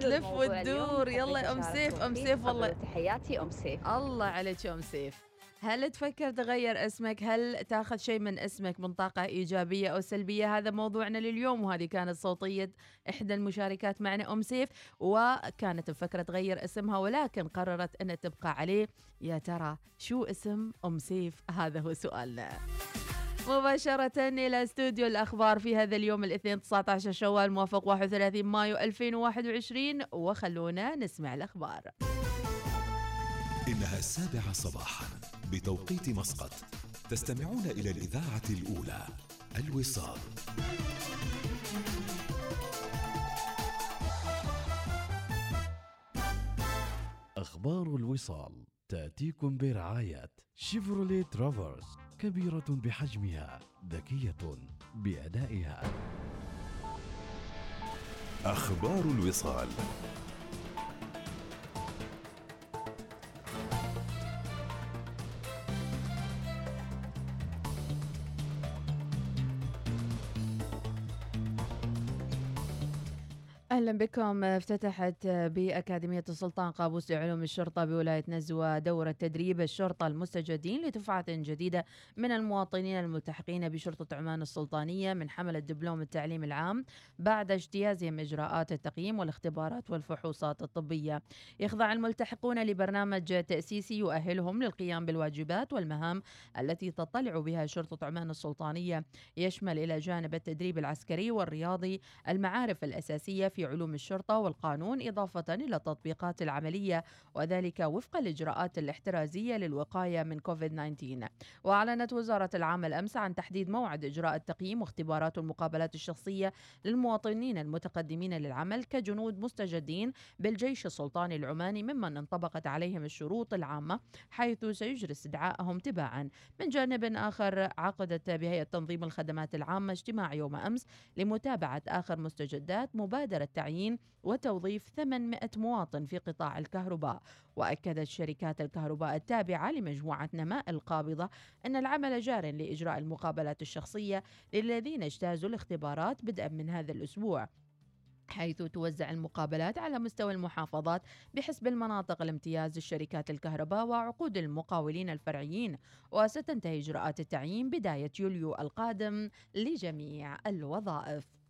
تلف وتدور. يلا يا أم سيف أم. سيف والله. تحياتي أم سيف. الله عليك يا أم سيف. هل تفكر تغير اسمك؟ هل تاخذ شيء من اسمك من طاقة إيجابية أو سلبية؟ هذا موضوعنا لليوم وهذه كانت صوتية إحدى المشاركات معنا أم سيف. وكانت مفكرة تغير اسمها ولكن قررت أن تبقى عليه. يا ترى شو اسم أم سيف؟ هذا هو سؤالنا. مباشرة إلى استوديو الأخبار في هذا اليوم الاثنين 19 شوال موافق 31 مايو 2021 وخلونا نسمع الأخبار. إنها السابعة صباحا بتوقيت مسقط. تستمعون إلى الإذاعة الأولى الوصال. أخبار الوصال تأتيكم برعاية شيفروليه ترافرس كبيرة بحجمها ذكية بأدائها. أخبار الوصال. أهلا بكم افتتحت بأكاديمية السلطان قابوس لعلوم الشرطة بولاية نزوة دورة تدريب الشرطة المستجدين لدفعه جديدة من المواطنين الملتحقين بشرطة عمان السلطانية من حمله دبلوم التعليم العام بعد اجتيازهم إجراءات التقييم والاختبارات والفحوصات الطبية. يخضع الملتحقون لبرنامج تأسيسي يؤهلهم للقيام بالواجبات والمهام التي تطلع بها شرطة عمان السلطانية يشمل إلى جانب التدريب العسكري والرياضي المعارف الأساسية في علوم الشرطة والقانون إضافة إلى التطبيقات العملية وذلك وفق الإجراءات الاحترازية للوقاية من كوفيد 19 وأعلنت وزارة العمل أمس عن تحديد موعد إجراء التقييم واختبارات المقابلات الشخصية للمواطنين المتقدمين للعمل كجنود مستجدين بالجيش السلطاني العماني ممن انطبقت عليهم الشروط العامة حيث سيجري استدعائهم تباعا. من جانب آخر عقدت بهيئة تنظيم الخدمات العامة اجتماع يوم أمس لمتابعة آخر مستجدات مبادرة تعيين وتوظيف 800 مواطن في قطاع الكهرباء. وأكدت شركات الكهرباء التابعة لمجموعة نماء القابضة أن العمل جار لإجراء المقابلات الشخصية للذين اجتازوا الاختبارات بدءا من هذا الأسبوع حيث توزع المقابلات على مستوى المحافظات بحسب المناطق الامتياز للشركات الكهرباء وعقود المقاولين الفرعيين. وستنتهي إجراءات التعيين بداية يوليو القادم لجميع الوظائف.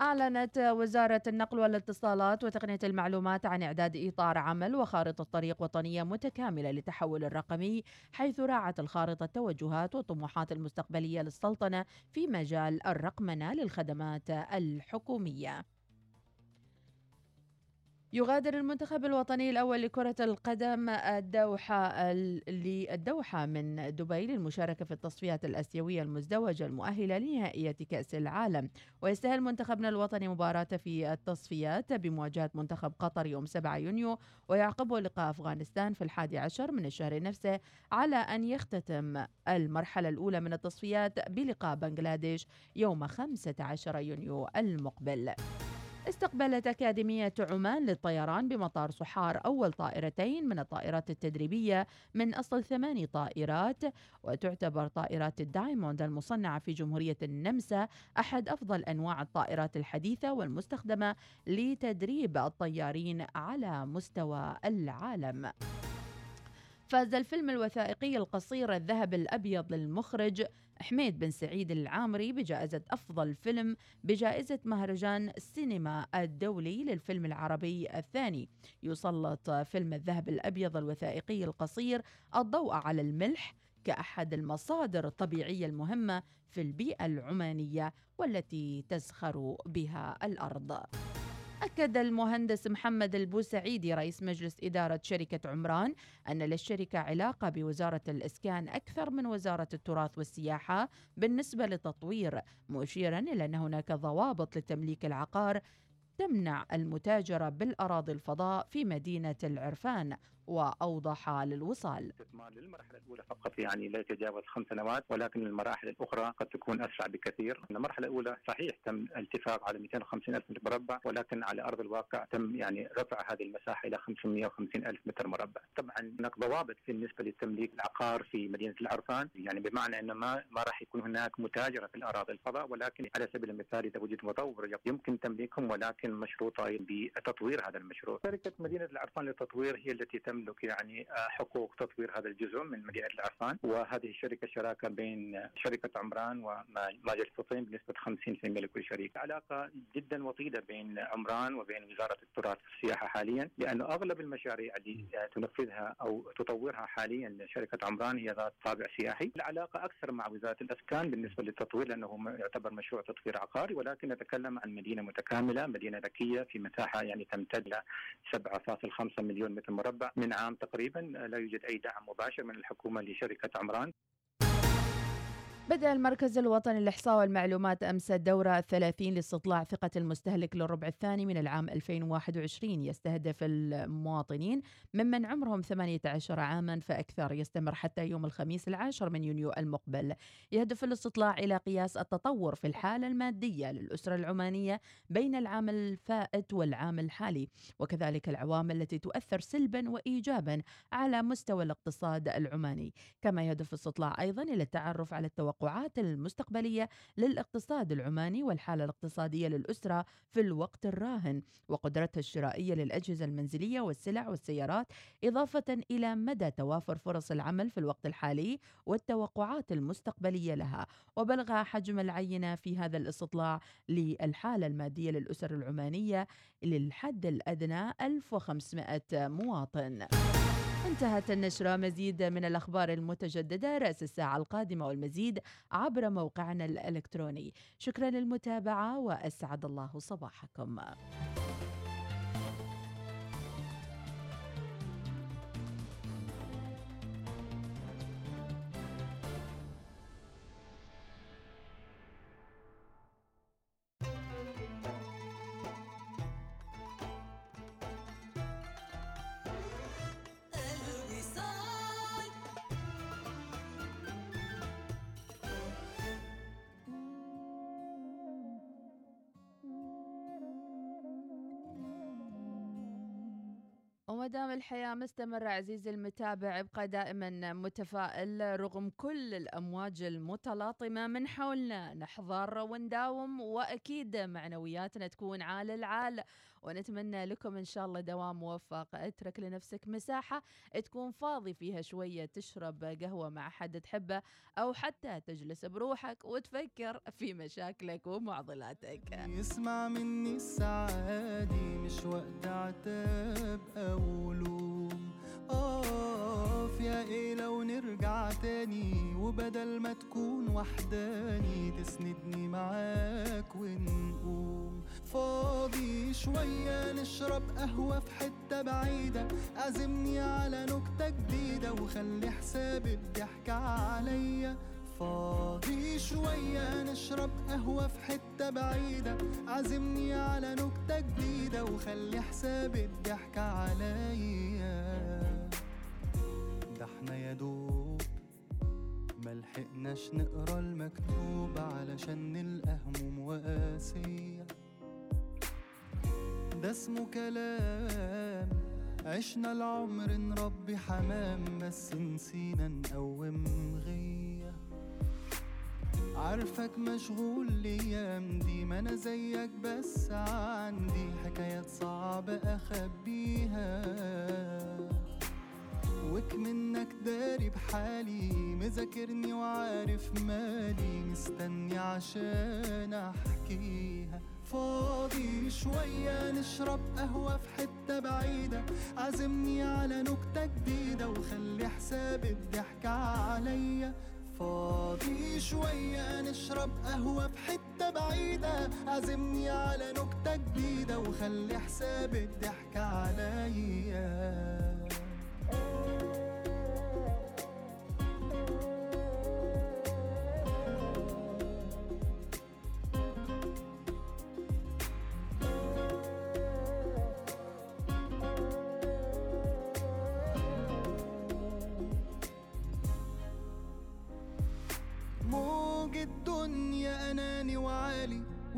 أعلنت وزارة النقل والاتصالات وتقنية المعلومات عن إعداد إطار عمل وخارطة طريق وطنية متكاملة للتحول الرقمي حيث راعت الخارطة التوجهات والطموحات المستقبلية للسلطنة في مجال الرقمنة للخدمات الحكومية. يغادر المنتخب الوطني الأول لكرة القدم الدوحة للدوحة من دبي للمشاركة في التصفيات الآسيوية المزدوجة المؤهلة لنهائية كأس العالم. ويستهل منتخبنا الوطني مباراة في التصفيات بمواجهة منتخب قطر يوم 7 يونيو ويعقبه لقاء أفغانستان في الحادي عشر من الشهر نفسه على أن يختتم المرحلة الأولى من التصفيات بلقاء بنغلاديش يوم 15 يونيو المقبل. استقبلت أكاديمية عمان للطيران بمطار صحار أول طائرتين من الطائرات التدريبية من أصل ثماني طائرات وتعتبر طائرات الدايموند المصنعة في جمهورية النمسا أحد أفضل أنواع الطائرات الحديثة والمستخدمة لتدريب الطيارين على مستوى العالم. فاز الفيلم الوثائقي القصير الذهب الأبيض للمخرج حميد بن سعيد العامري بجائزة أفضل فيلم بجائزة مهرجان السينما الدولي للفيلم العربي الثاني يسلط فيلم الذهب الأبيض الوثائقي القصير الضوء على الملح كأحد المصادر الطبيعية المهمة في البيئة العمانية والتي تزخر بها الأرض. أكد المهندس محمد البوسعيدي رئيس مجلس إدارة شركة عمران أن للشركة علاقة بوزارة الإسكان أكثر من وزارة التراث والسياحة بالنسبة للتطوير مشيرا إلى أن هناك ضوابط لتمليك العقار تمنع المتاجرة بالأراضي الفضاء في مدينة العرفان. وأوضح للوصال. الاستثمار للمرحله الأولى فقط يعني لا يتجاوز خمس سنوات ولكن المراحل الأخرى قد تكون أسرع بكثير. المرحلة الأولى صحيح تم الاتفاق على 250 ألف متر مربع ولكن على أرض الواقع تم يعني رفع هذه المساحة إلى 550 ألف متر مربع. طبعا هناك ضوابط بالنسبة لتمليك العقار في مدينة العرفان يعني بمعنى إنه ما ما راح يكون هناك متاجرة في الأراضي الفضاء ولكن على سبيل المثال إذا وجد مطور يمكن تمليكهم ولكن مشروطه بتطوير هذا المشروع. شركة مدينة العرفان للتطوير هي التي تملك يعني حقوق تطوير هذا الجزء من مدينه العرفان. وهذه الشركة شراكة بين شركة عمران وماجد الفطيم بنسبة 50% لكل شريك. علاقة جدا وطيدة بين عمران وبين وزارة التراث والسياحة حاليا لأنه أغلب المشاريع اللي تنفذها أو تطورها حاليا شركة عمران هي ذات طابع سياحي. العلاقة أكثر مع وزارة الأسكان بالنسبة للتطوير لأنه يعتبر مشروع تطوير عقاري ولكن نتكلم عن مدينة متكاملة مدينة ذكية في مساحة يعني تمتد إلى 7.5 مليون متر مربع. من عام تقريبا لا يوجد أي دعم مباشر من الحكومة لشركة عمران. بدأ المركز الوطني للإحصاء والمعلومات أمس الدورة الثلاثين لاستطلاع ثقة المستهلك للربع الثاني من العام 2021 يستهدف المواطنين ممن عمرهم 18 عاما فأكثر. يستمر حتى يوم الخميس العاشر من يونيو المقبل. يهدف الاستطلاع إلى قياس التطور في الحالة المادية للأسرة العمانية بين العام الفائت والعام الحالي وكذلك العوامل التي تؤثر سلبا وإيجابا على مستوى الاقتصاد العماني. كما يهدف الاستطلاع أيضا إلى التعرف على التوقع التوقعات المستقبلية للاقتصاد العماني والحالة الاقتصادية للأسرة في الوقت الراهن وقدرتها الشرائية للأجهزة المنزلية والسلع والسيارات إضافة إلى مدى توافر فرص العمل في الوقت الحالي والتوقعات المستقبلية لها. وبلغ حجم العينة في هذا الاستطلاع للحالة المادية للأسر العمانية للحد الأدنى 1500 مواطن. انتهت النشرة مزيد من الأخبار المتجددة رأس الساعة القادمة والمزيد عبر موقعنا الإلكتروني. شكرا للمتابعة وأسعد الله صباحكم. دام الحياة مستمرة عزيزي المتابع ابقى دائما متفائل رغم كل الأمواج المتلاطمة من حولنا. نحضر ونداوم وأكيد معنوياتنا تكون عال العال. ونتمنى لكم إن شاء الله دوام موفق. اترك لنفسك مساحة تكون فاضي فيها شوية تشرب قهوة مع حد تحبه أو حتى تجلس بروحك وتفكر في مشاكلك ومعضلاتك. يسمع مني السعادي مش وقت عتاب أو لوم أقف يا إيه لو نرجع تاني وبدل ما تكون وحداني تسندني معاك ونقوم؟ فاضي شوية نشرب قهوة في حتة بعيدة عزمني على نكتة جديدة وخلي حساب الضحك عليا. فاضي شوية نشرب قهوة في حتة بعيدة. عزمني على نكتة جديدة وخلي حساب الضحك عليا. ده إحنا يا دوب ملحقناش نقرأ المكتوب علشان نلقى هموم وقاسية ده اسمه كلام. عشنا العمر نربي حمام بس نسينا نقوم غيه عارفك مشغول الأيام دي ما أنا زيك بس عندي حكايات صعبة أخبيها. وك منك داري بحالي مذاكرني وعارف مالي مستني عشان أحكيها. فاضي شوية نشرب قهوة في حتة بعيدة عزمني على نكتة جديدة وخلي حساب الضحك عليا. فاضي شوية نشرب قهوة في حتة بعيدة. عزمني على نكتة جديدة وخلي حساب الضحك عليا.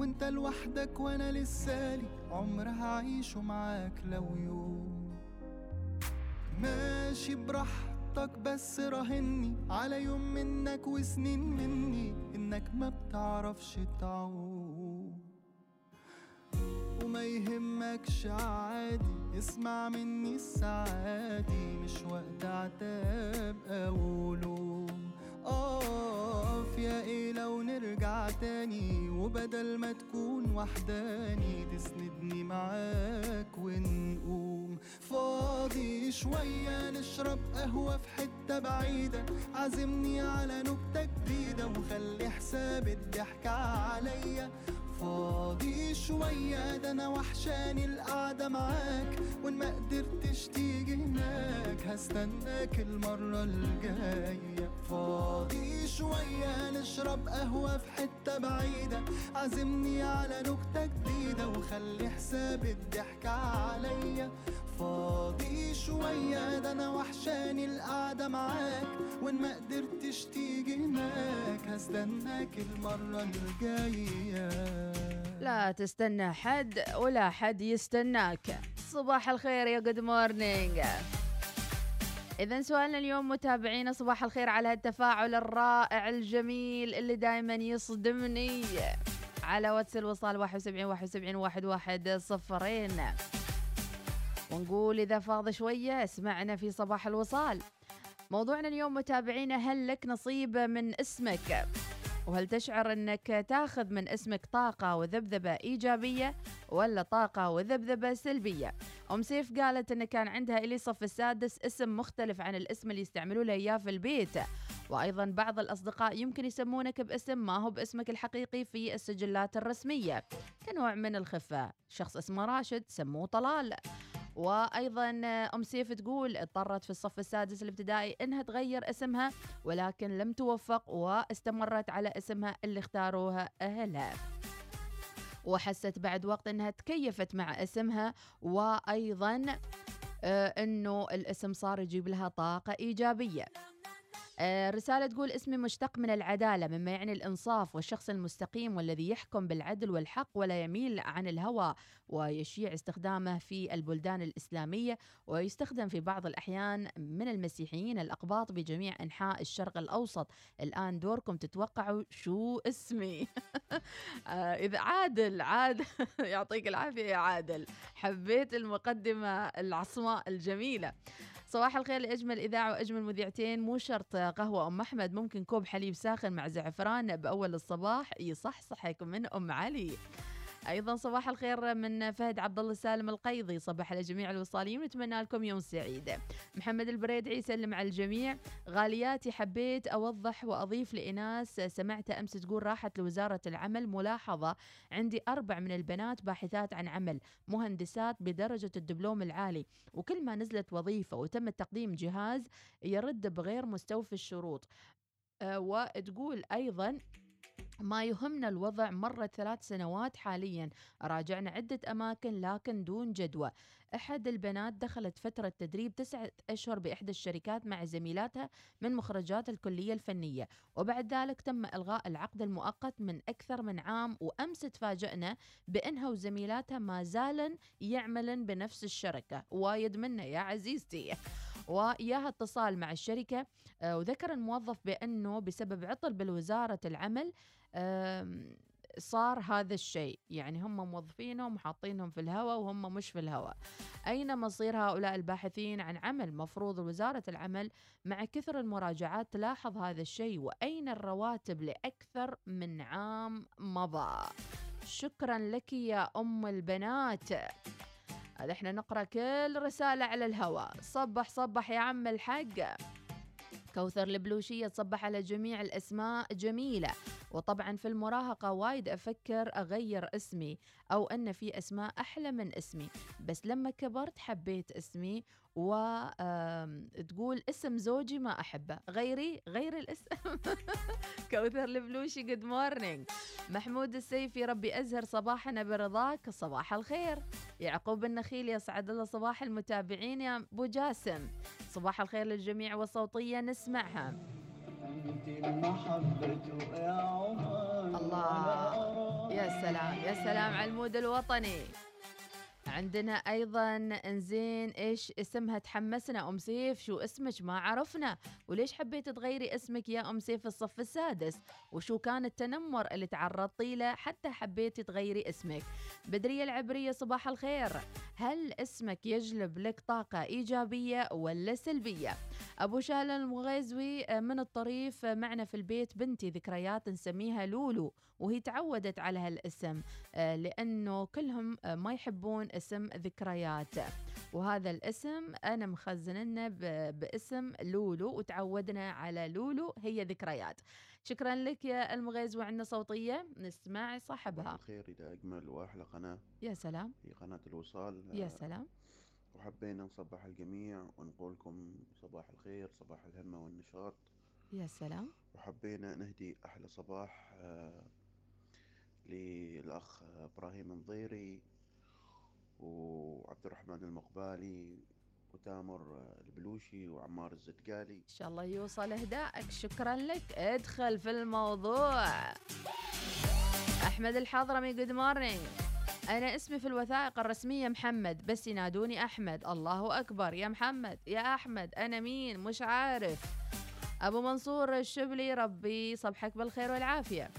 وانت لوحدك وأنا لسالي عمر هعيشه معاك لو يوم. ماشي براحتك بس راهني على يوم منك وسنين مني انك ما بتعرفش تعوم. وما يهمكش عادي اسمع مني السعادي مش وقت عتاب أو لوم. اقف يا إيه لو نرجع تاني وبدل ما تكون وحداني تسندني معاك ونقوم. فاضي شوية نشرب قهوة في حتة بعيدة. عزمني على نكتة جديدة وخلي حساب الضحكة عليا. فاضي شوية ده أنا وحشاني القعدة معاك وإن ما قدرتش تيجي هناك هستناك المرة الجاية. فاضي شوية نشرب قهوة في حتة بعيدة. عزمني على نكتة جديدة وخلي حساب الضحكة عليا. فاضي شوية ده أنا وحشاني القعدة معاك وإن ما قدرتش تيجي هناك هستناك المرة الجاية. لا تستنى حد ولا حد يستناك. صباح الخير يا good morning إذا سؤالنا اليوم متابعينا صباح الخير على التفاعل الرائع الجميل اللي دائما يصدمني. على واتس الوصال 71 71 11 صفرين. ونقول إذا فاض شوية اسمعنا في صباح الوصال. موضوعنا اليوم متابعينا هل لك نصيب من اسمك؟ وهل تشعر أنك تاخذ من اسمك طاقة وذبذبة إيجابية ولا طاقة وذبذبة سلبية؟ أم سيف قالت أن كان عندها إلي صف السادس اسم مختلف عن الاسم اللي يستعملوا له إياه في البيت. وأيضا بعض الأصدقاء يمكن يسمونك باسم ما هو باسمك الحقيقي في السجلات الرسمية كنوع من الخفة شخص اسمه راشد سموه طلال. وأيضا أم سيف تقول اضطرت في الصف السادس الابتدائي إنها تغير اسمها ولكن لم توفق واستمرت على اسمها اللي اختاروها أهلها. وحست بعد وقت إنها تكيفت مع اسمها وأيضا آه، إنه الاسم صار يجيب لها طاقة إيجابية. آه، رسالة تقول اسمي مشتق من العدالة مما يعني الإنصاف والشخص المستقيم والذي يحكم بالعدل والحق ولا يميل عن الهوى ويشيع استخدامه في البلدان الإسلامية ويستخدم في بعض الأحيان من المسيحيين الأقباط بجميع أنحاء الشرق الأوسط. الآن دوركم تتوقعوا شو اسمي. آه، إذا عادل عادل. يعطيك العافية يا عادل. حبيت المقدمة العصماء الجميلة. صباح الخير لأجمل إذاعة وأجمل مذيعتين مو شرط قهوة أم أحمد ممكن كوب حليب ساخن مع زعفران بأول الصباح يصحصحك من أم علي. أيضا صباح الخير من فهد عبد الله سالم القيضي صباح على جميع الوصالين ونتمنى لكم يوم سعيد. محمد البريدعي يسلم على الجميع. غالياتي حبيت أوضح وأضيف لإناس سمعت أمس تقول راحت لوزارة العمل ملاحظة عندي أربع من البنات باحثات عن عمل مهندسات بدرجة الدبلوم العالي وكل ما نزلت وظيفة وتم تقديم جهاز يرد بغير مستوفي الشروط. أه وتقول أيضا ما يهمنا الوضع مرت ثلاث سنوات حاليا. راجعنا عدة أماكن لكن دون جدوى. أحد البنات دخلت فترة تدريب تسعة أشهر بإحدى الشركات مع زميلاتها من مخرجات الكلية الفنية. وبعد ذلك تم إلغاء العقد المؤقت من أكثر من عام وأمس تفاجأنا بأنها وزميلاتها ما زالن يعملن بنفس الشركة. وايد منا يا عزيزتي. وياها اتصال مع الشركة آه، وذكر الموظف بأنه بسبب عطل بالوزارة العمل صار هذا الشيء. يعني هم موظفينهم وحاطينهم في الهواء وهم مش في الهواء. أين مصير هؤلاء الباحثين عن عمل؟ مفروض وزارة العمل مع كثر المراجعات تلاحظ هذا الشيء. وأين الرواتب لأكثر من عام مضى؟ شكرا لك يا أم البنات. هذا إحنا نقرأ كل رسالة على الهواء. صبح صبح يا عم الحق. كوثر البلوشية تصبح على جميع الأسماء جميلة. وطبعا في المراهقة وايد أفكر أغير اسمي. أو أن في أسماء أحلى من اسمي. بس لما كبرت حبيت اسمي وتقول اسم زوجي ما أحبه. غيري غير الاسم. كوثر البلوشي good morning محمود السيفي ربي أزهر صباحنا برضاك. صباح الخير. يعقوب النخيل يسعد الله صباح المتابعين. يا أبو جاسم صباح الخير للجميع والصوتية نسمعها. انت يا عمر. الله. يا سلام يا سلام على ال mood الوطني. عندنا أيضا انزين إيش اسمها؟ تحمسنا. أم سيف شو اسمك؟ ما عرفنا. وليش حبيت تغيري اسمك يا أم سيف الصف السادس؟ وشو كان التنمر اللي تعرضتي له حتى حبيتي تغيري اسمك؟ بدرية العبرية صباح الخير. هل اسمك يجلب لك طاقة إيجابية ولا سلبية؟ أبو شال المغيزوي آه، من الطريف آه، معنا في البيت بنتي ذكريات نسميها لولو وهي تعودت على هالاسم آه، لأنه كلهم ما يحبون اسم ذكريات. وهذا الاسم أنا مخزن لنا ب- باسم لولو وتعودنا على لولو هي ذكريات. شكرا لك يا المغيز وعندنا صوتية نسمع صاحبها. الخير إلى أجمل وأحلى قناة يا سلام. هي قناة الوصال. يا آه، سلام وحبينا نصبح الجميع ونقول لكم صباح الخير صباح الهمة والنشاط. يا سلام. وحبينا نهدي أحلى صباح آه، للأخ إبراهيم الضيري وعبد الرحمن المقبالي. وتامر البلوشي وعمار الزدجالي إن شاء الله يوصل أهدائك. شكرا لك. ادخل في الموضوع. أحمد الحضرمي good morning أنا اسمي في الوثائق الرسمية محمد بس ينادوني أحمد. الله أكبر. يا محمد يا أحمد. أنا مين؟ مش عارف. أبو منصور الشبلي ربي صبحك بالخير والعافية.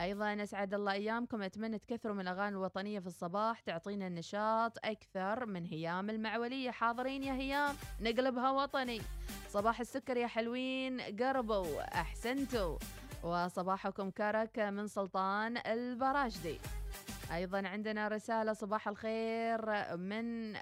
أيضا أسعد الله أيامكم أتمنى تكثروا من الأغاني الوطنية في الصباح تعطينا النشاط أكثر من هيام المعولية. حاضرين يا هيام نقلبها وطني. صباح السكر يا حلوين قربوا أحسنتوا. وصباحكم كرك من سلطان البراشدي. أيضا عندنا رسالة صباح الخير من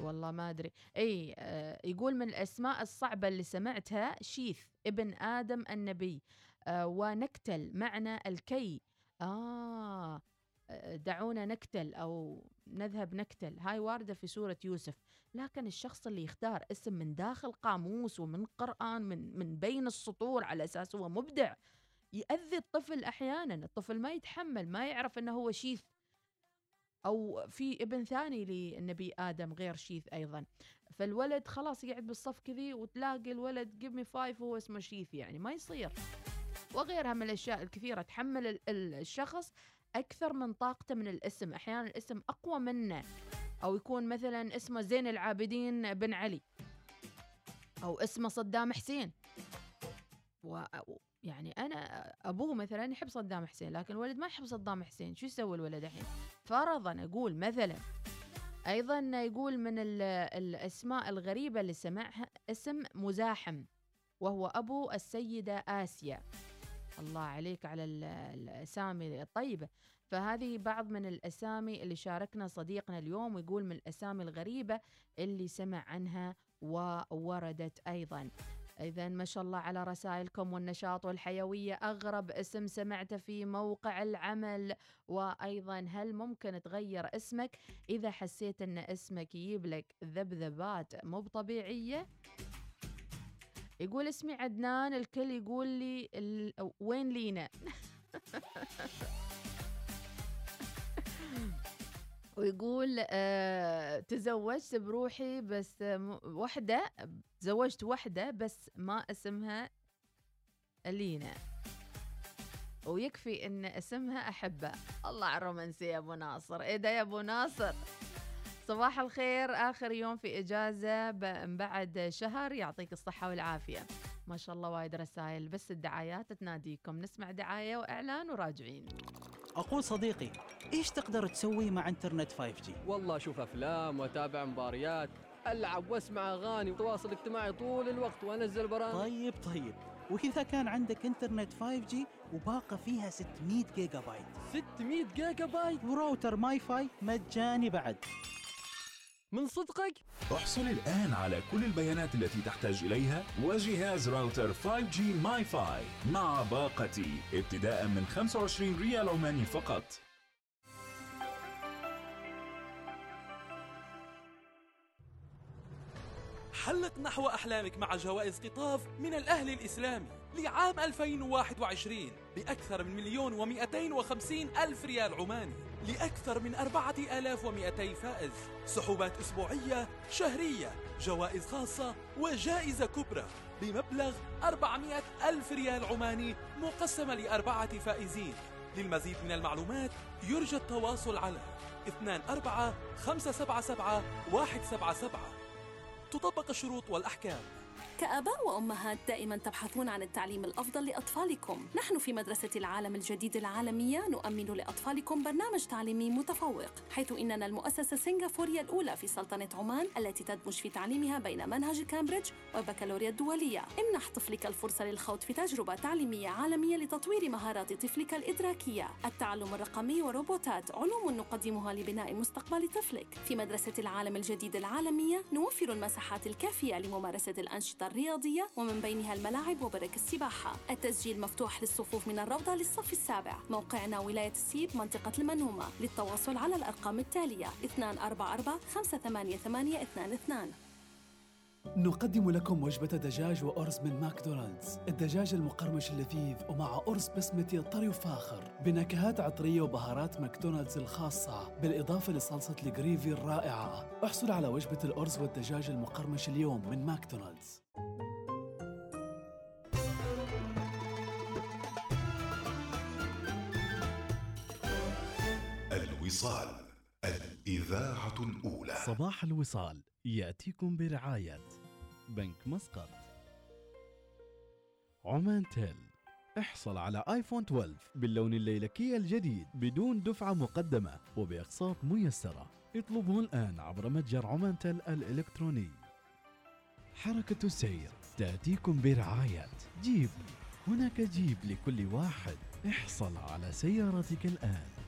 والله ما أدري. إي آه، يقول من الأسماء الصعبة اللي سمعتها شيث ابن آدم النبي. ونكتل معنى الكي. آه آه، دعونا نكتل أو نذهب نكتل. هاي واردة في سورة يوسف. لكن الشخص اللي يختار اسم من داخل قاموس ومن قرآن من من بين السطور على أساس هو مبدع يأذي الطفل أحيانا. الطفل ما يتحمل ما يعرف إنه هو شيث. أو في ابن ثاني للنبي آدم غير شيث أيضا. فالولد خلاص يقعد بالصف كذي وتلاقي الولد give me five وهو اسمه شيث يعني. ما يصير. وغيرها من الأشياء الكثيرة تحمل ال- ال- الشخص أكثر من طاقته من الاسم. أحيانا الاسم أقوى منه أو يكون مثلا اسمه زين العابدين بن علي أو اسمه صدام حسين. و يعني أنا أبوه مثلا يحب صدام حسين لكن الولد ما يحب صدام حسين. شو يسوي الولد الحين؟ فرضا أقول مثلا أيضا يقول من ال- الأسماء الغريبة اللي سمعها اسم مزاحم وهو أبو السيدة آسيا. الله عليك على ال- الأسامي الطيبة. فهذه بعض من الأسامي اللي شاركنا صديقنا اليوم ويقول من الأسامي الغريبة اللي سمع عنها ووردت أيضا. إذا ما شاء الله على رسائلكم والنشاط والحيوية. أغرب اسم سمعته في موقع العمل. وأيضا هل ممكن تغير اسمك؟ إذا حسيت أن اسمك يجيب لك ذبذبات مو طبيعية يقول اسمي عدنان الكل يقول لي ال... وين لينا؟ ويقول آه تزوجت بروحي بس وحدة تزوجت وحدة بس ما اسمها لينا. ويكفي إن اسمها أحبة. الله على الرومانسية يا أبو ناصر. إيه ده يا أبو ناصر؟ صباح الخير آخر يوم في إجازة ب- بعد شهر. يعطيك الصحة والعافية. ما شاء الله وايد رسائل بس الدعايات تناديكم. نسمع دعاية وإعلان وراجعين. أقول صديقي إيش تقدر تسوي مع إنترنت 5G؟ والله أشوف أفلام وأتابع مباريات ألعب وأسمع أغاني وتواصل اجتماعي طول الوقت وأنزل برامج. طيب طيب. وإذا كان عندك إنترنت 5G وباقة فيها 600 جيجا بايت 600 جيجا بايت وراوتر MiFi مجاني بعد. من صدقك. احصل الآن على كل البيانات التي تحتاج إليها وجهاز راوتر 5G MiFi مع باقتي ابتداء من 25 ريال عماني فقط. حلق نحو أحلامك مع جوائز قطاف من الأهلي الإسلامي لعام 2021 بأكثر من مليون ومئتين وخمسين ألف ريال عماني. لأكثر من أربعة آلاف ومئتي فائز. سحوبات أسبوعية شهرية جوائز خاصة وجائزة كبرى بمبلغ 400 ألف ريال عماني مقسمة لأربعة فائزين. للمزيد من المعلومات يرجى التواصل على 24 577 177 تطبق الشروط والأحكام. كآباء وأمهات دائما تبحثون عن التعليم الأفضل لأطفالكم. نحن في مدرسة العالم الجديد العالمية نؤمن لأطفالكم برنامج تعليمي متفوق حيث إننا المؤسسة السنغافورية الأولى في سلطنة عمان التي تدمج في تعليمها بين منهج كامبريدج والبكالوريا الدولية. امنح طفلك الفرصة للخوض في تجربة تعليمية عالمية لتطوير مهارات طفلك الإدراكية. التعلم الرقمي وروبوتات علوم نقدمها لبناء مستقبل طفلك. في مدرسة العالم الجديد العالمية نوفر المساحات الكافية لممارسة الأنشطة الرياضية ومن بينها الملاعب وبرك السباحة. التسجيل مفتوح للصفوف من الروضة للصف السابع. موقعنا ولاية السيب منطقة المنومة للتواصل على الأرقام التالية 244 588 22 نقدم لكم وجبة دجاج وأرز من ماكدونالدز. الدجاج المقرمش اللذيذ ومع أرز بسمتي طري وفاخر. بنكهات عطرية وبهارات ماكدونالدز الخاصة بالإضافة لصلصة ال gravy الرائعة. احصل على وجبة الأرز والدجاج المقرمش اليوم من ماكدونالدز. الوصال. الإذاعة الأولى. صباح الوصال يأتيكم برعاية بنك مسقط. عمان تيل احصل على آيفون 12 باللون الليلكي الجديد بدون دفعة مقدمة وبأقساط ميسرة. اطلبه الآن عبر متجر عمان تيل الإلكتروني. حركة السير تأتيكم برعاية. جيب هناك جيب لكل واحد. احصل على سيارتك الآن.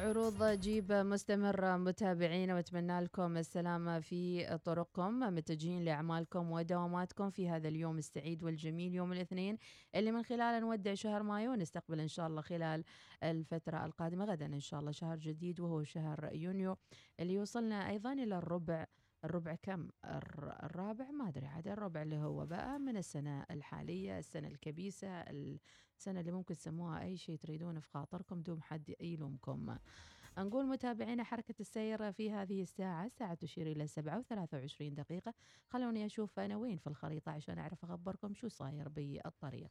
عروض جيب مستمرة متابعينا وأتمنى لكم السلامة في طرقكم متجهين لأعمالكم ودواماتكم في هذا اليوم السعيد والجميل يوم الاثنين اللي من خلاله نودع شهر مايو ونستقبل إن شاء الله خلال الفترة القادمة غدا إن شاء الله شهر جديد وهو شهر يونيو اللي يوصلنا أيضا إلى الربع الربع كم؟ الر- الرابع ما أدري عاد الربع اللي هو بقى من السنة الحالية السنة الكبيسة السنة اللي ممكن تسموها أي شيء تريدون في خاطركم دوم حد يلومكم. نقول متابعينا حركة السير في هذه الساعة الساعة تشير إلى 7 وثلاثة وعشرين دقيقة. خلوني أشوف أنا وين في الخريطة عشان أعرف أخبركم شو صاير بالطريق.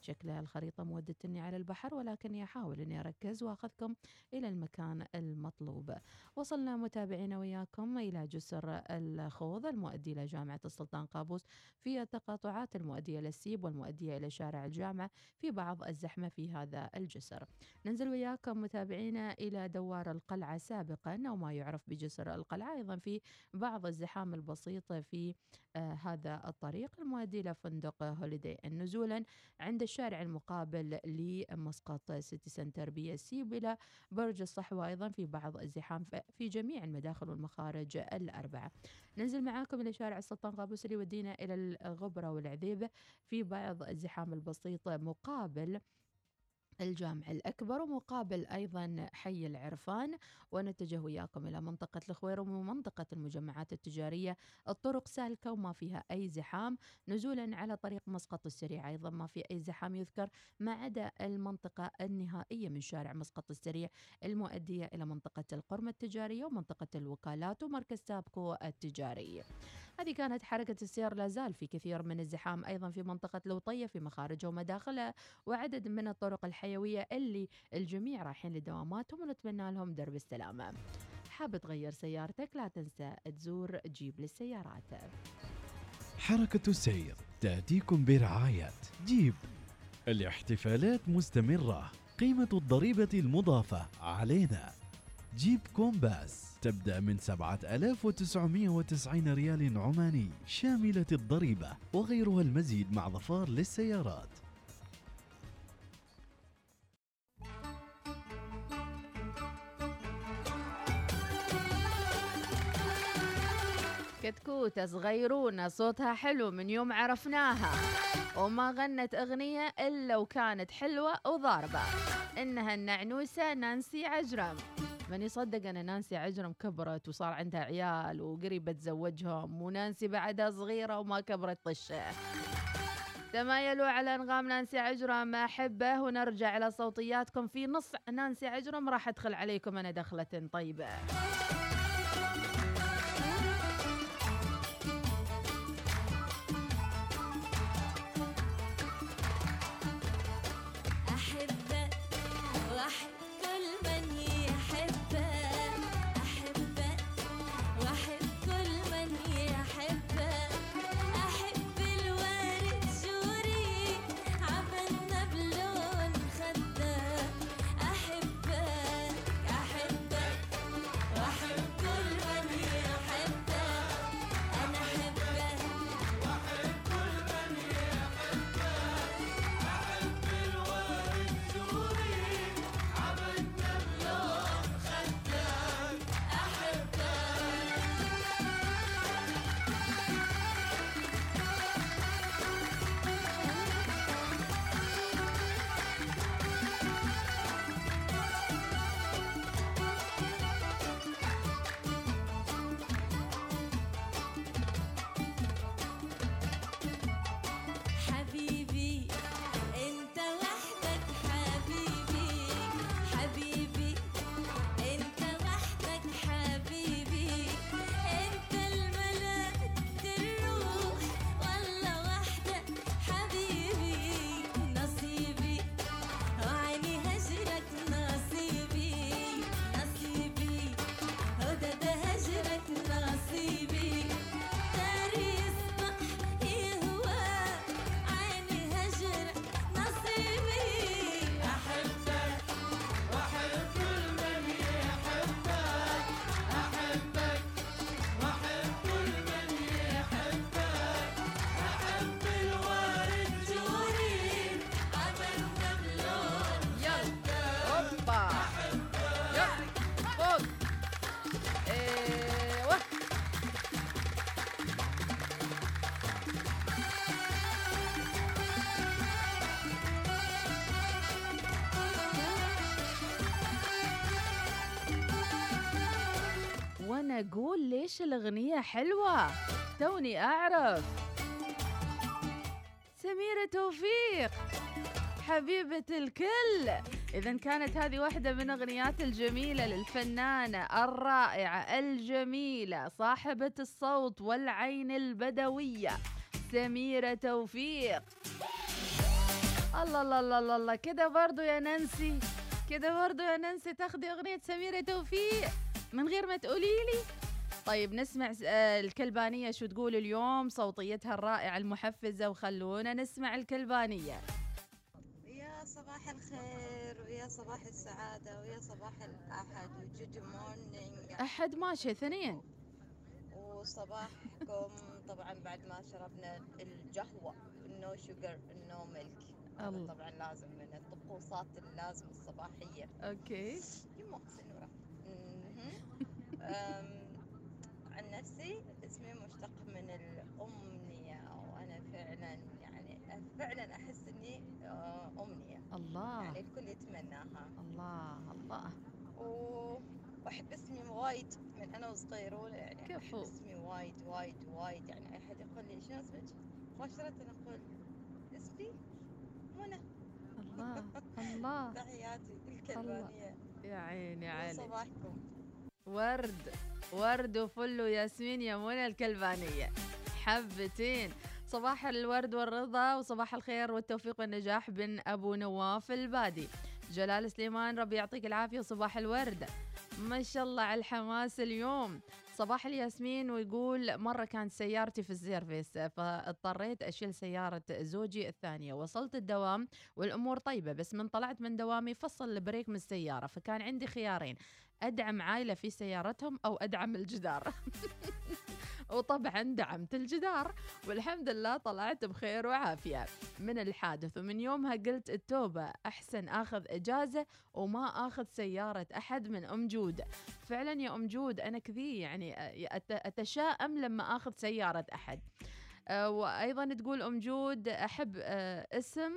شكلها الخريطة مودتني على البحر ولكني أحاول أني أركز وأخذكم إلى المكان المطلوب. وصلنا متابعينا وياكم إلى جسر الخوض المؤدي إلى جامعة السلطان قابوس في التقاطعات المؤدية للسيب والمؤدية إلى شارع الجامعة في بعض الزحمة في هذا الجسر. ننزل وياكم متابعينا إلى دوار القلعة سابقا أو ما يعرف بجسر القلعة أيضا في بعض الزحام البسيط في آه هذا الطريق المؤدي إلى فندق هوليدي نزولا عند الشارع المقابل لمسقط سيتي سنتر PSC إلى برج الصحوة أيضا في بعض الزحام في جميع المداخل والمخارج الأربعة. ننزل معاكم إلى شارع السلطان قابوس اللي إلى الغبرة والعذيبة في بعض الزحام البسيط مقابل الجامع الأكبر ومقابل أيضا حي العرفان ونتجه وياكم إلى منطقة الخويرم ومنطقة المجمعات التجارية الطرق سالكة وما فيها أي زحام. نزولا على طريق مسقط السريع أيضا ما في أي زحام يذكر ما عدا المنطقة النهائية من شارع مسقط السريع المؤدية إلى منطقة القرمة التجارية ومنطقة الوكالات ومركز تابكو التجاري. هذه كانت حركة السير لا زال في كثير من الزحام أيضا في منطقة لوطية في مخارجها ومداخلها وعدد من الطرق الحيوية اللي الجميع رايحين لدواماتهم ونتمنى لهم درب السلامة. حاب تغير سيارتك لا تنسى تزور جيب للسيارات. حركة السير تأتيكم برعاية جيب. الاحتفالات مستمرة. قيمة الضريبة المضافة علينا. جيب كومباس. تبدأ من 7990 ريال عماني. شاملة الضريبة وغيرها المزيد مع ظفار للسيارات. كتكوتة صغيرونة صوتها حلو من يوم عرفناها. وما غنت أغنية إلا وكانت حلوة وضاربة. إنها النعنوسة نانسي عجرم. من يصدق أن نانسي عجرم كبرت وصار عندها عيال وقريبة تزوجهم ونانسي بعدها صغيرة وما كبرت طشة. تمايلوا على أنغام نانسي عجرم أحبه ونرجع إلى صوتياتكم في نص نانسي عجرم. راح أدخل عليكم أنا دخلة طيبة. وأنا أقول ليش الأغنية حلوة؟ توني أعرف. سميرة توفيق حبيبة الكل. اذا كانت هذه واحدة من أغنيات الجميلة للفنانة الرائعة الجميلة صاحبة الصوت والعين البدوية سميرة توفيق. الله الله الله الله, الله. كده برضو يا نانسي كده برضو يا نانسي تاخدي أغنية سميرة توفيق. من غير ما تقولي لي. طيب نسمع آه، الكلبانية شو تقول اليوم صوتيتها الرائعة المحفزة وخلونا نسمع الكلبانية. يا صباح الخير ويا صباح السعادة ويا صباح الأحد و good morning أحد ماشي اثنين. وصباحكم طبعا بعد ما شربنا القهوة ال no sugar ال no milk هذا. طبعا لازم من الطقوسات اللازم الصباحية. okay. يما عن نفسي اسمي مشتق من الأمنية وأنا فعلا يعني فعلا أحس إني آه، أمنية. الله. يعني الكل يتمناها. الله الله. و... واحب اسمي وايد من أنا وصغيرونه يعني كفو. اسمي وايد وايد وايد. يعني اي حد يقول لي شنو اسمك؟ مباشرة أقول اسمي منى. الله الله. تحياتي الكلبانية يا عيني عليك. صباحكم؟ ورد ورد وفل وياسمين يا منى الكلبانية. حبتين. صباح الورد والرضا وصباح الخير والتوفيق والنجاح بن أبو نواف البادي. جلال سليمان ربي يعطيك العافية وصباح الورد. ما شاء الله على الحماس اليوم. صباح الياسمين ويقول مرة كانت سيارتي في ال service فاضطريت أشيل سيارة زوجي الثانية. وصلت الدوام والأمور طيبة بس من طلعت من دوامي فصل ال brake من السيارة فكان عندي خيارين. أدعم عائلة في سيارتهم أو أدعم الجدار. وطبعا دعمت الجدار والحمد لله طلعت بخير وعافية. من الحادث ومن يومها قلت التوبة أحسن أخذ إجازة وما أخذ سيارة أحد من أم جود. فعلا يا أم جود أنا كذي يعني أت- أتشائم لما أخذ سيارة أحد. وأيضا تقول أم جود أحب اسم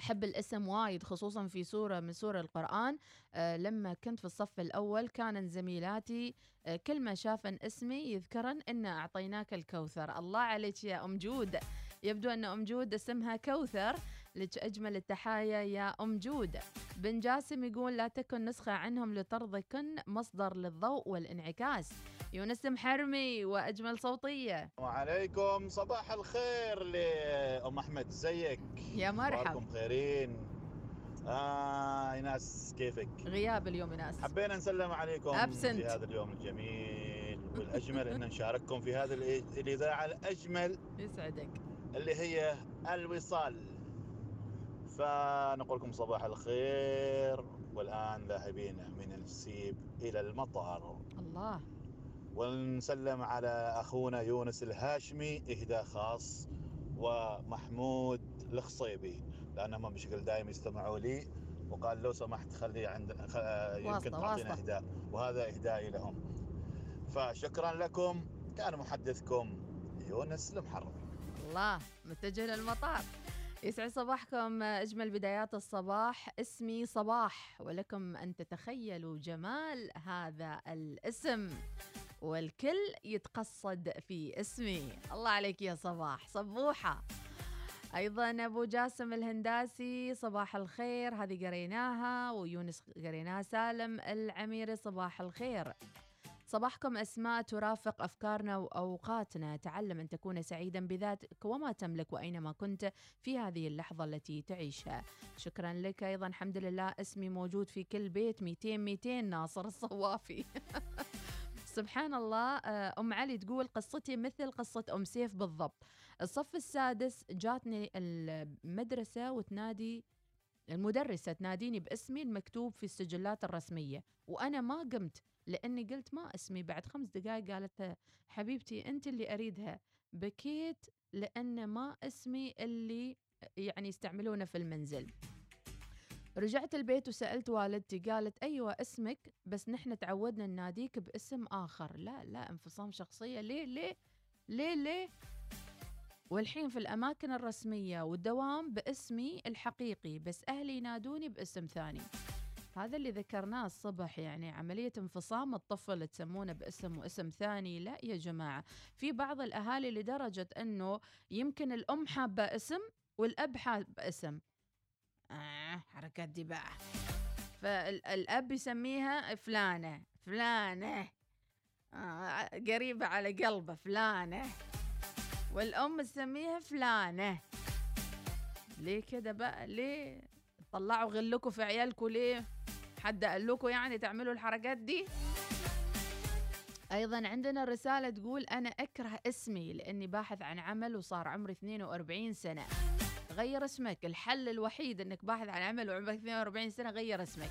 أحب الاسم وايد خصوصا في سورة من سور القرآن. آه لما كنت في الصف الأول كان زميلاتي آه كل ما شافن اسمي يذكرن إن أعطيناك الكوثر. الله عليك يا أم جود. يبدو أن أم جود اسمها كوثر. لك أجمل التحايا يا أم جود بن جاسم يقول لا تكن نسخة عنهم لترضكن مصدر للضوء والانعكاس يونس محرمي وأجمل صوتية وعليكم صباح الخير لأم أحمد إزيك؟ يا مرحب. أخباركم خيرين؟ آه ايناس كيفك؟ غياب اليوم ناس حبينا نسلم عليكم Absent. في هذا اليوم الجميل والأجمل أن نشارككم في هذه الإذاعة الأجمل يسعدك اللي هي الوصال فنقول لكم صباح الخير. والآن ذاهبين من السيب إلى المطار. الله. ونسلم على أخونا يونس الهاشمي إهداء خاص ومحمود الخصيبي. لأنهم بشكل دائم يستمعوا لي وقال لو سمحت خلي عند خ... يمكن تعطينا. إهداء. وهذا إهدائي لهم. فشكرا لكم. كان محدثكم يونس المحرمي الله متجه للمطار. يسعد صباحكم أجمل بدايات الصباح. اسمي صباح ولكم أن تتخيلوا جمال هذا الاسم والكل يتقصد في اسمي. الله عليك يا صباح. صبوحة. أيضا أبو جاسم الهنداسي صباح الخير هذه قريناها ويونس قريناها سالم العميري صباح الخير. صباحكم أسماء ترافق أفكارنا وأوقاتنا. تعلم أن تكون سعيدا بذاتك وما تملك وأينما كنت في هذه اللحظة التي تعيشها. شكرا لك أيضا. الحمد لله اسمي موجود في كل بيت. 200 200 ناصر الصوافي. سبحان الله. آه، أم علي تقول قصتي مثل قصة أم سيف بالضبط. الصف السادس جاتني المدرسة وتنادي المدرسة تناديني باسمي المكتوب في السجلات الرسمية. وأنا ما قمت. لأني قلت ما أسمي بعد خمس دقائق قالت حبيبتي أنت اللي أريدها. بكيت لأن ما أسمي اللي يعني يستعملونه في المنزل. رجعت البيت وسألت والدتي قالت أيوة اسمك بس نحن تعودنا نناديك باسم آخر. لا لا انفصام شخصية. ليه ليه ليه ليه؟ والحين في الأماكن الرسمية والدوام باسمي الحقيقي بس أهلي ينادوني باسم ثاني. هذا اللي ذكرناه الصبح يعني عملية انفصام الطفل تسمونه باسم واسم ثاني. لا يا جماعة في بعض الأهالي لدرجة أنه يمكن الأم حابة اسم والأب حاب اسم. آه حركات دي فالأب يسميها فلانة فلانة. آه قريبة على قلبه فلانة. والأم تسميها فلانة. ليه كده بقى؟ ليه؟ طلعوا غلكم في عيالكم ليه؟ حد قال لكم يعني تعملوا الحركات دي؟ أيضا عندنا رسالة تقول أنا أكره اسمي لأني باحث عن عمل وصار عمري 42 سنة. غير اسمك الحل الوحيد إنك باحث عن عمل وعمرك 42 سنة غير اسمك.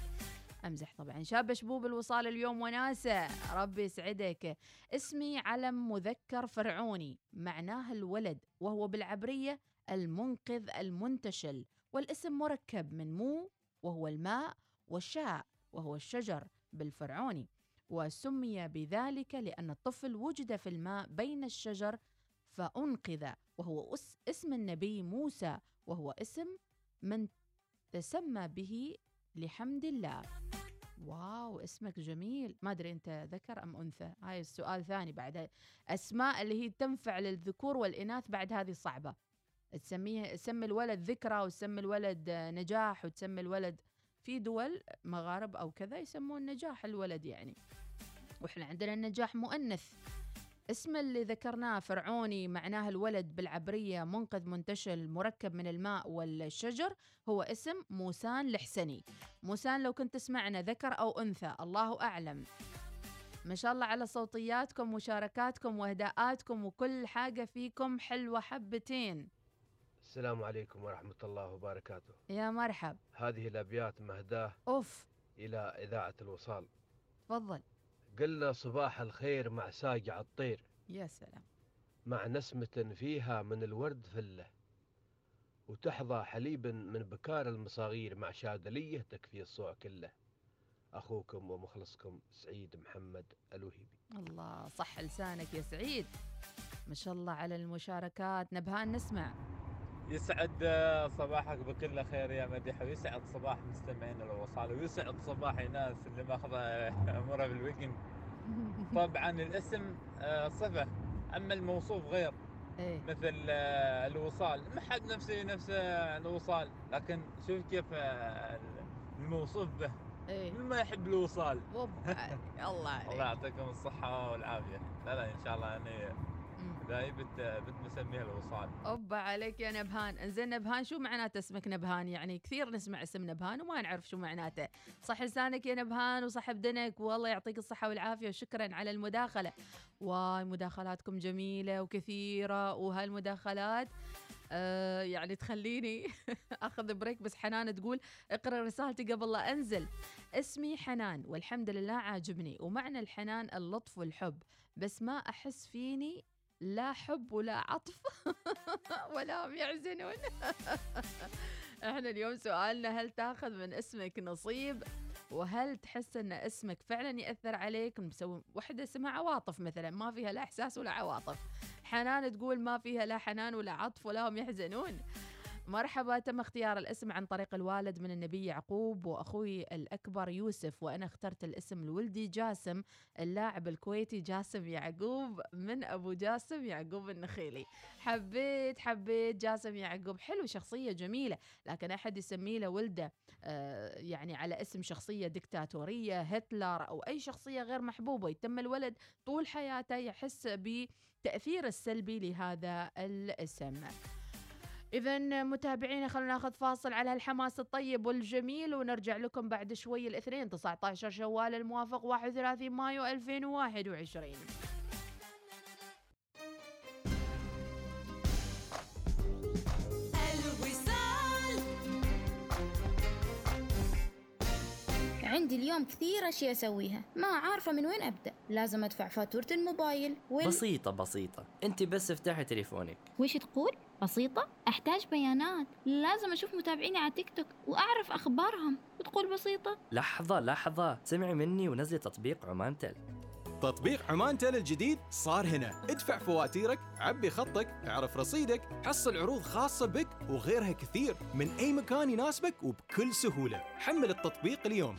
أمزح طبعا. شاب شبوب الوصال اليوم وناسة. ربي يسعدك. اسمي علم مذكر فرعوني. معناه الولد وهو بالعبرية المنقذ المنتشل. والاسم مركب من مو وهو الماء والشاء وهو الشجر بالفرعوني وسمي بذلك لأن الطفل وجد في الماء بين الشجر فأنقذ وهو اسم النبي موسى وهو اسم من تسمى به لحمد الله. واو اسمك جميل. ما أدري أنت ذكر أم أنثى؟ هاي السؤال ثاني بعد أسماء اللي هي تنفع للذكور والإناث بعد هذه صعبة. تسميه تسمي الولد ذكرى وتسمي الولد نجاح وتسمي الولد في دول مغارب أو كذا يسمون نجاح الولد يعني. وإحنا عندنا النجاح مؤنث. اسم اللي ذكرناه فرعوني معناه الولد بالعبرية منقذ منتشل مركب من الماء والشجر هو اسم موسان الحسني. موسان لو كنت تسمعنا ذكر أو أنثى الله أعلم. ما شاء الله على صوتياتكم ومشاركاتكم واهداءاتكم وكل حاجة فيكم حلوة حبتين. السلام عليكم ورحمة الله وبركاته. يا مرحب هذه الأبيات مهداة أوف. إلى إذاعة الوصال. تفضل. قلنا صباح الخير مع ساقع الطير يا سلام. مع نسمة فيها من الورد فلة. وتحظى حليبا من بكار المصاغير مع شادلية تكفي الصوع كله. أخوكم ومخلصكم سعيد محمد الوهيبي. الله صح لسانك يا سعيد. ما شاء الله على المشاركات. نبهان نسمع. يسعد صباحك بكل خير يا مديحة ويسعد صباح مستمعين الوصال ويسعد صباح ناس اللي ماخذة امورها بالويكند. طبعا الاسم صفة. أما الموصوف غير إيه؟ مثل الوصال. ما حد نفسه نفس الوصال لكن شوف كيف الموصوف به. إيه؟ من ما يحب الوصال؟ الله الله يعطيكم الصحة والعافية. لا لا إن شاء الله يعني ذاي بت بت مسميها الوصال. أوبا عليك يا نبهان. إنزين نبهان شو معناته اسمك نبهان؟ يعني كثير نسمع اسم نبهان وما نعرف شو معناته. صح لسانك يا نبهان وصح بدنك. والله يعطيك الصحة والعافية وشكرا على المداخلة. واي مداخلاتكم جميلة وكثيرة وهالمداخلات آه يعني تخليني أخذ بريك. بس حنان تقول اقرأ رسالتي قبل لا أنزل. اسمي حنان والحمد لله عاجبني. ومعنى الحنان اللطف والحب. بس ما أحس فيني لا حب ولا عطف ولا هم يحزنون إحنا اليوم سؤالنا هل تاخذ من اسمك نصيب؟ وهل تحس ان اسمك فعلا يأثر عليك؟ مسوي وحدة اسمها عواطف مثلا ما فيها لا إحساس ولا عواطف. حنان تقول ما فيها لا حنان ولا عطف ولا هم يحزنون. مرحبا تم اختيار الاسم عن طريق الوالد من النبي يعقوب وأخوي الأكبر يوسف وأنا اخترت الاسم لولدي جاسم اللاعب الكويتي جاسم يعقوب من أبو جاسم يعقوب النخيلي. حبيت حبيت جاسم يعقوب حلو شخصية جميلة لكن أحد يسميه له ولده آه يعني على اسم شخصية دكتاتورية هتلر أو أي شخصية غير محبوبة. يتم الولد طول حياته يحس بتأثير السلبي لهذا الاسم. إذا متابعينا خلونا ناخذ فاصل على الحماس الطيب والجميل ونرجع لكم بعد شوي الاثنين 19 شوال الموافق 31 مايو 2021 عندي اليوم كثير أشياء أسويها ما عارفة من وين أبدأ. لازم أدفع فاتورة الموبايل وال... بسيطة بسيطة. أنت بس افتحي تليفونك. وش تقول؟ بسيطة؟ أحتاج بيانات. لازم أشوف متابعيني على تيك توك وأعرف أخبارهم. وتقول بسيطة؟ لحظة لحظة. سمعي مني ونزلي تطبيق عمان تل تطبيق عمان تل الجديد صار هنا. ادفع فواتيرك عبي خطك اعرف رصيدك حصل عروض خاصة بك وغيرها كثير. من أي مكان يناسبك وبكل سهولة. حمل التطبيق اليوم.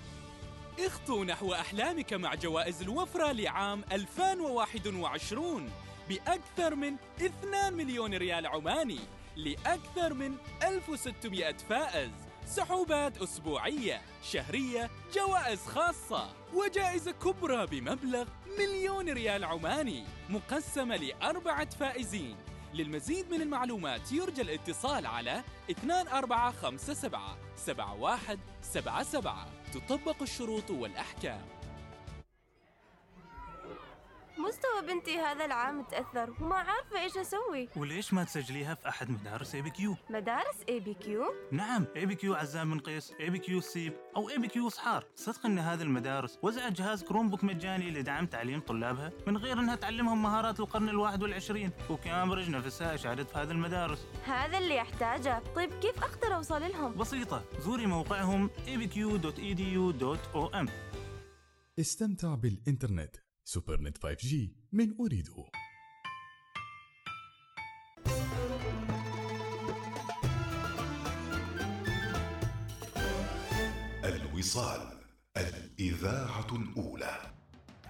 اخطو نحو أحلامك مع جوائز الوفرة لعام 2021 بأكثر من 2 مليون ريال عماني لأكثر من 1600 فائز. سحوبات أسبوعية شهرية جوائز خاصة وجائزة كبرى بمبلغ مليون ريال عماني مقسمة لأربعة فائزين. للمزيد من المعلومات يرجى الاتصال على 2457 7177 تطبق الشروط والأحكام. مستوى بنتي هذا العام تأثر وما عارفة إيش أسوي. وليش ما تسجليها في أحد مدارس ABQ؟ مدارس ABQ نعم اي بي كيو عزام بن قيس اي بي كيو سيب أو اي بي كيو صحار. صدق إن هذه المدارس وزعت جهاز Chromebook مجاني لدعم تعليم طلابها من غير إنها تعلمهم مهارات القرن الواحد والعشرين. وكامبريدج نفسها اشادت في هذه المدارس. هذا اللي أحتاجه. طيب كيف أقدر أوصل لهم؟ بسيطة زوري موقعهم abq.edu.om استمتع بالإنترنت. سوبرنت 5G من أريدو الوصال الإذاعة الأولى.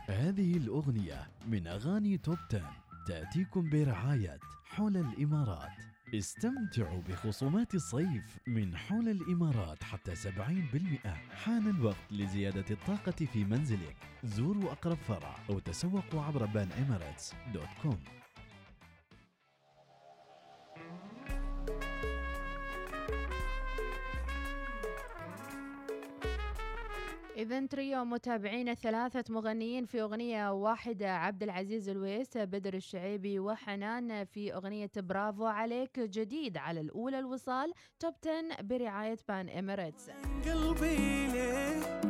هذه الأغنية من أغاني توب 10 تأتيكم برعاية حول الإمارات. استمتعوا بخصومات الصيف من حول الإمارات حتى 70% حان الوقت لزيادة الطاقة في منزلك. زوروا أقرب فرع أو تسوقوا عبر بان dot com. إذا تريو متابعين ثلاثة مغنيين في أغنية واحدة عبد العزيز الويس بدر الشعيبي وحنان في أغنية برافو عليك جديد على الأولى الوصال توب 10 برعاية بان إميريتس. قلبي ليه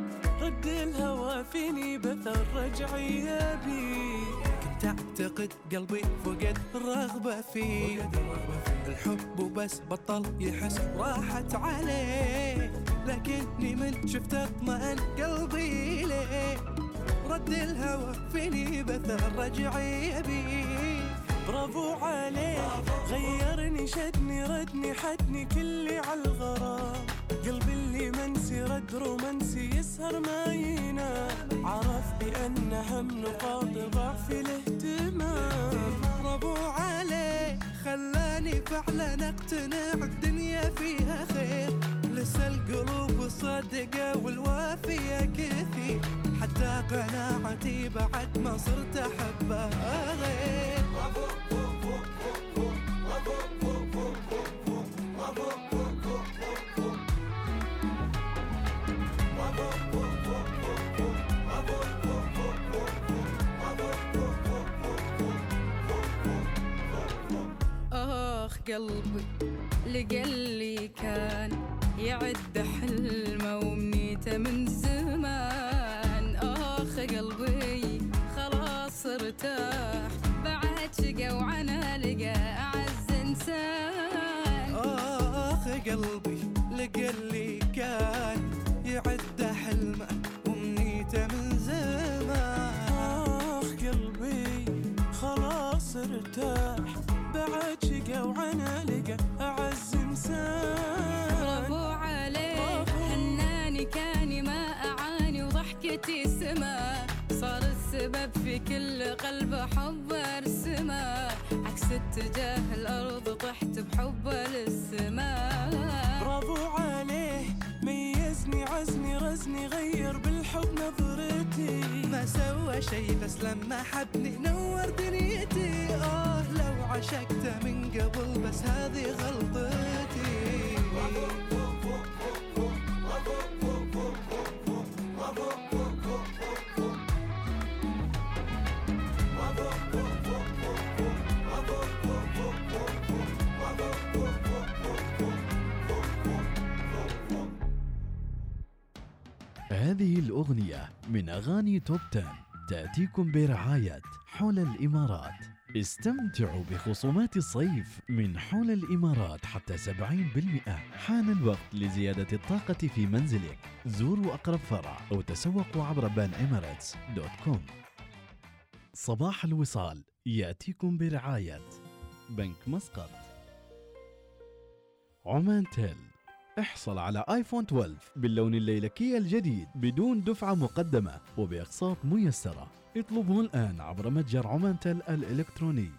رد الهوى فيني بثر رجعي بيه كنت أعتقد قلبي فقد الرغبة فيه. الحب وبس بطل يحس راحت عليه. لكني من شفت اطمئن قلبي ليه؟ رد الهوى فيني بثر رجعي بيه برافو عليه غيرني شدني ردني حدني كلي على الغرام. قلبي اللي منسي رد رومانسي يسهر ما ينام. عرف بأن هم نقاط ضعف الاهتمام. برافو عليه خلاني فعلا أقتنع الدنيا فيها خير. لسه صادقة والوافية كثير حتى قناعتي بعد ما صرت أحبها غير آخ قلبي لقلي كان يعد حلمه ومنيته من زمان. آخ قلبي خلاص ارتاح. بعد شقى وعنا لقى أعز إنسان. آخ قلبي عكس اتجاه الأرض طحت بحبه للسماء برافو عليه ميزني عزني رزني غير بالحب نظرتي. ما سوى شي بس لما حبني نور دنيتي. آه لو عشقته من قبل بس هذه غلطتي. هذه الأغنية من أغاني top 10 تأتيكم برعاية حول الإمارات. استمتعوا بخصومات الصيف من حول الإمارات حتى 70% حان الوقت لزيادة الطاقة في منزلك. زوروا أقرب فرع أو تسوقوا عبر Pan Emirates dot com. صباح الوصال يأتيكم برعاية. بنك مسقط. عمان تيل. احصل على آيفون 12 باللون الليلكي الجديد بدون دفعة مقدمة وبأقساط ميسرة. اطلبه الآن عبر متجر عمانتل الإلكتروني.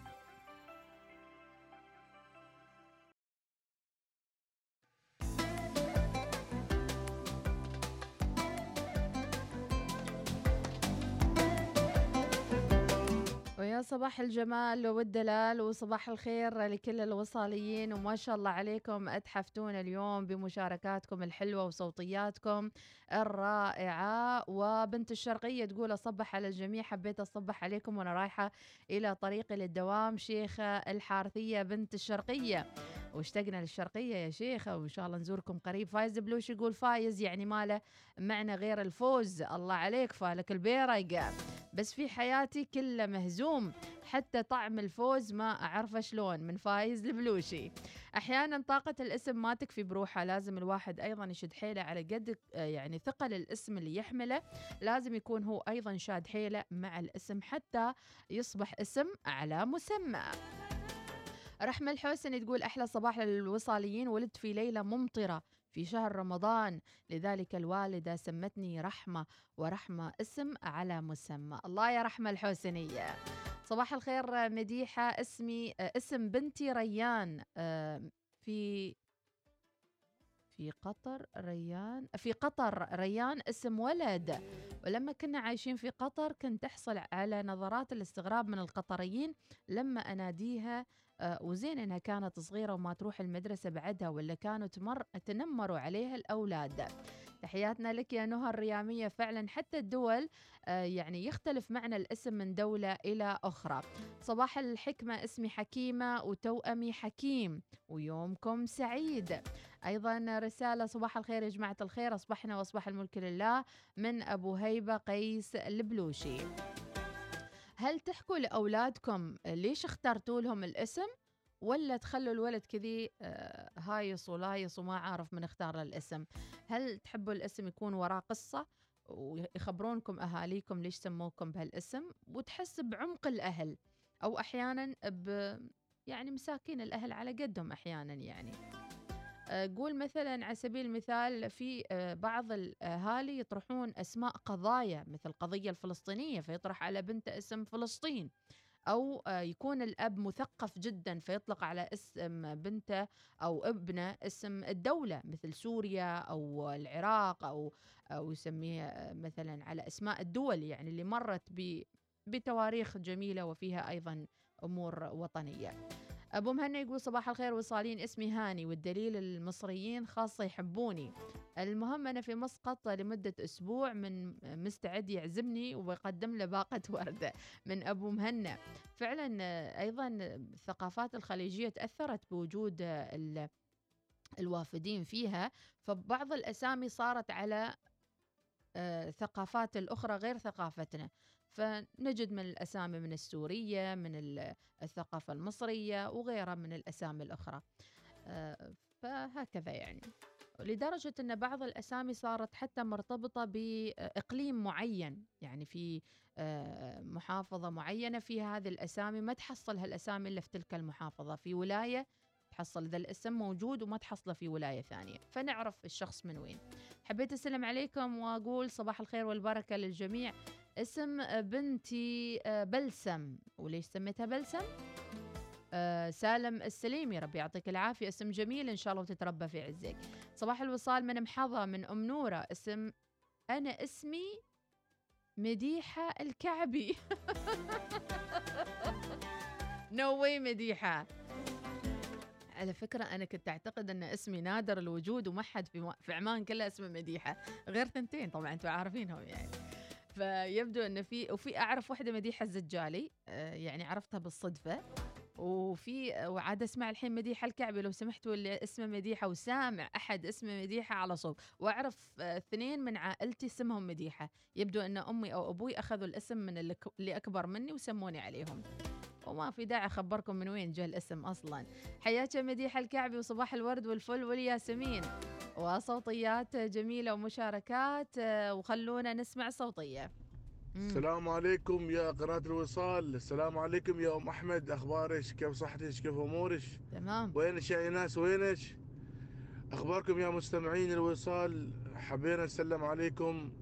ويا صباح الجمال والدلال وصباح الخير لكل الوصاليين وما شاء الله عليكم أتحفتونا اليوم بمشاركاتكم الحلوة وصوتياتكم الرائعة. وبنت الشرقية تقول أصبح على الجميع حبيت أصبح عليكم وأنا رايحة إلى طريقي للدوام شيخة الحارثية بنت الشرقية. واشتقنا للشرقية يا شيخة وإن شاء الله نزوركم قريب. فايز بلوش يقول فايز؟ يعني ماله معنى غير الفوز. الله عليك فالك البيرق. بس في حياتي كله مهزوم. حتى طعم الفوز ما أعرفه شلون من فايز البلوشي أحيانا طاقة الاسم ما تكفي بروحها لازم الواحد أيضا يشد حيله على قد يعني ثقل الاسم اللي يحمله. لازم يكون هو أيضا شاد حيله مع الاسم حتى يصبح اسم على مسمى. رحمة الحسني تقول أحلى صباح للوصاليين ولدت في ليلة ممطرة في شهر رمضان. لذلك الوالدة سمتني رحمة ورحمة اسم على مسمى. الله يا رحمة الحسنية صباح الخير مديحة اسمي آه، اسم بنتي ريان آه، في في قطر ريان في قطر ريان اسم ولد. ولما كنا عايشين في قطر كنت تحصل على نظرات الاستغراب من القطريين لما أناديها آه، وزين إنها كانت صغيرة وما تروح المدرسة بعدها ولا كانوا تمر تنمروا عليها الأولاد. تحياتنا لك يا نهى الرياميه فعلا حتى الدول آه، يعني يختلف معنى الاسم من دولة إلى أخرى. صباح الحكمة اسمي حكيمة وتوأمي حكيم ويومكم سعيد. أيضا رسالة صباح الخير يا جماعة الخير أصبحنا وأصبح الملك لله من أبو هيبة قيس البلوشي. هل تحكوا لأولادكم ليش اخترتوا لهم الاسم ولا تخلوا الولد كذي آه، هايص ولايص وما عارف من اختار الاسم؟ هل تحبوا الاسم يكون وراه قصة ويخبرونكم أهاليكم ليش سموكم بهالاسم وتحس بعمق الأهل أو أحيانا ب يعني مساكين الأهل على قدهم أحيانا يعني؟ قول مثلا على سبيل المثال في آه، بعض الأهالي يطرحون أسماء قضايا مثل القضية الفلسطينية فيطرح على بنته اسم فلسطين أو آه، يكون الأب مثقف جدا فيطلق على اسم بنته أو ابنه اسم الدولة مثل سوريا أو العراق أو أو يسميه مثلا على أسماء الدول يعني اللي مرت بتواريخ جميلة وفيها أيضا أمور وطنية. أبو مهنا يقول صباح الخير وصالين اسمي هاني والدليل المصريين خاصة يحبوني. المهم أنا في مسقط لمدة أسبوع من مستعد يعزمني وبقدم له باقة وردة من أبو مهنا. فعلا أيضا الثقافات الخليجية تأثرت بوجود ال- الوافدين فيها فبعض الأسامي صارت على آه، ثقافات الأخرى غير ثقافتنا. فنجد من الأسامي من السورية من ال- الثقافة المصرية وغيرها من الأسامي الأخرى. آه، فهكذا يعني. لدرجة أن بعض الأسامي صارت حتى مرتبطة بإقليم معين. يعني في آه، محافظة معينة فيها هذه الأسامي ما تحصل هالأسامي إلا في تلك المحافظة. في ولاية تحصل ذا الاسم موجود وما تحصله في ولاية ثانية. فنعرف الشخص من وين. حبيت أسلم عليكم وأقول صباح الخير والبركة للجميع. اسم بنتي آه، بلسم. وليش سميتها بلسم؟ آه، سالم السليمي ربي يعطيك العافية. اسم جميل إن شاء الله وتتربى في عزك. صباح الوصال من محظة من أم نورة. اسم أنا اسمي مديحة الكعبي. no way مديحة. على فكرة أنا كنت أعتقد أن اسمي نادر الوجود وما حد في, عمان كلها اسمه مديحة. غير ثنتين طبعا أنتم عارفينهم يعني. فيبدو أن في وفي أعرف واحدة مديحة الزجالي آه، يعني عرفتها بالصدفة. وفي وعاد أسمع الحين مديحة الكعبي لو سمحتوا اللي اسمه مديحة وسامع أحد اسمه مديحة على صوب وأعرف آه، اثنين من عائلتي اسمهم مديحة. يبدو إن أمي أو أبوي أخذوا الاسم من اللي أكبر مني وسموني عليهم. وما في داعي أخبركم من وين جاء الاسم أصلا. حياك يا مديحة الكعبي وصباح الورد والفل والياسمين. وصوتيات جميلة ومشاركات آه، وخلونا نسمع صوتية. مم. السلام عليكم يا قناة الوصال. السلام عليكم يا أم أحمد. أخبارك؟ كيف صحتك؟ كيف أمورك؟ تمام. وينك يا إيناس وينك؟ أخباركم يا مستمعين الوصال. حبينا نسلم عليكم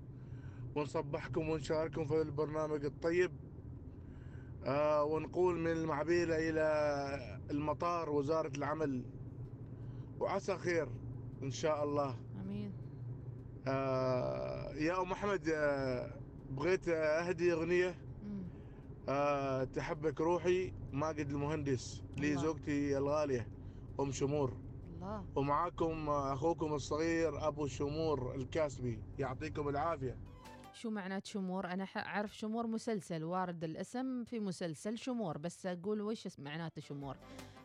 ونصبحكم ونشارككم في البرنامج الطيب آه ونقول من المعبيلة إلى المطار وزارة العمل. وعسى خير. إن شاء الله. آمين. آه يا أم أحمد آه بغيت أهدي أغنية. آه تحبك روحي ماجد المهندس لي. زوجتي الغالية أم شمور. الله. ومعاكم أخوكم الصغير أبو شمور الكاسبي يعطيكم العافية. شو معنات شمور؟ أنا أعرف شمور مسلسل وارد الاسم في مسلسل شمور بس أقول وش معناته شمور؟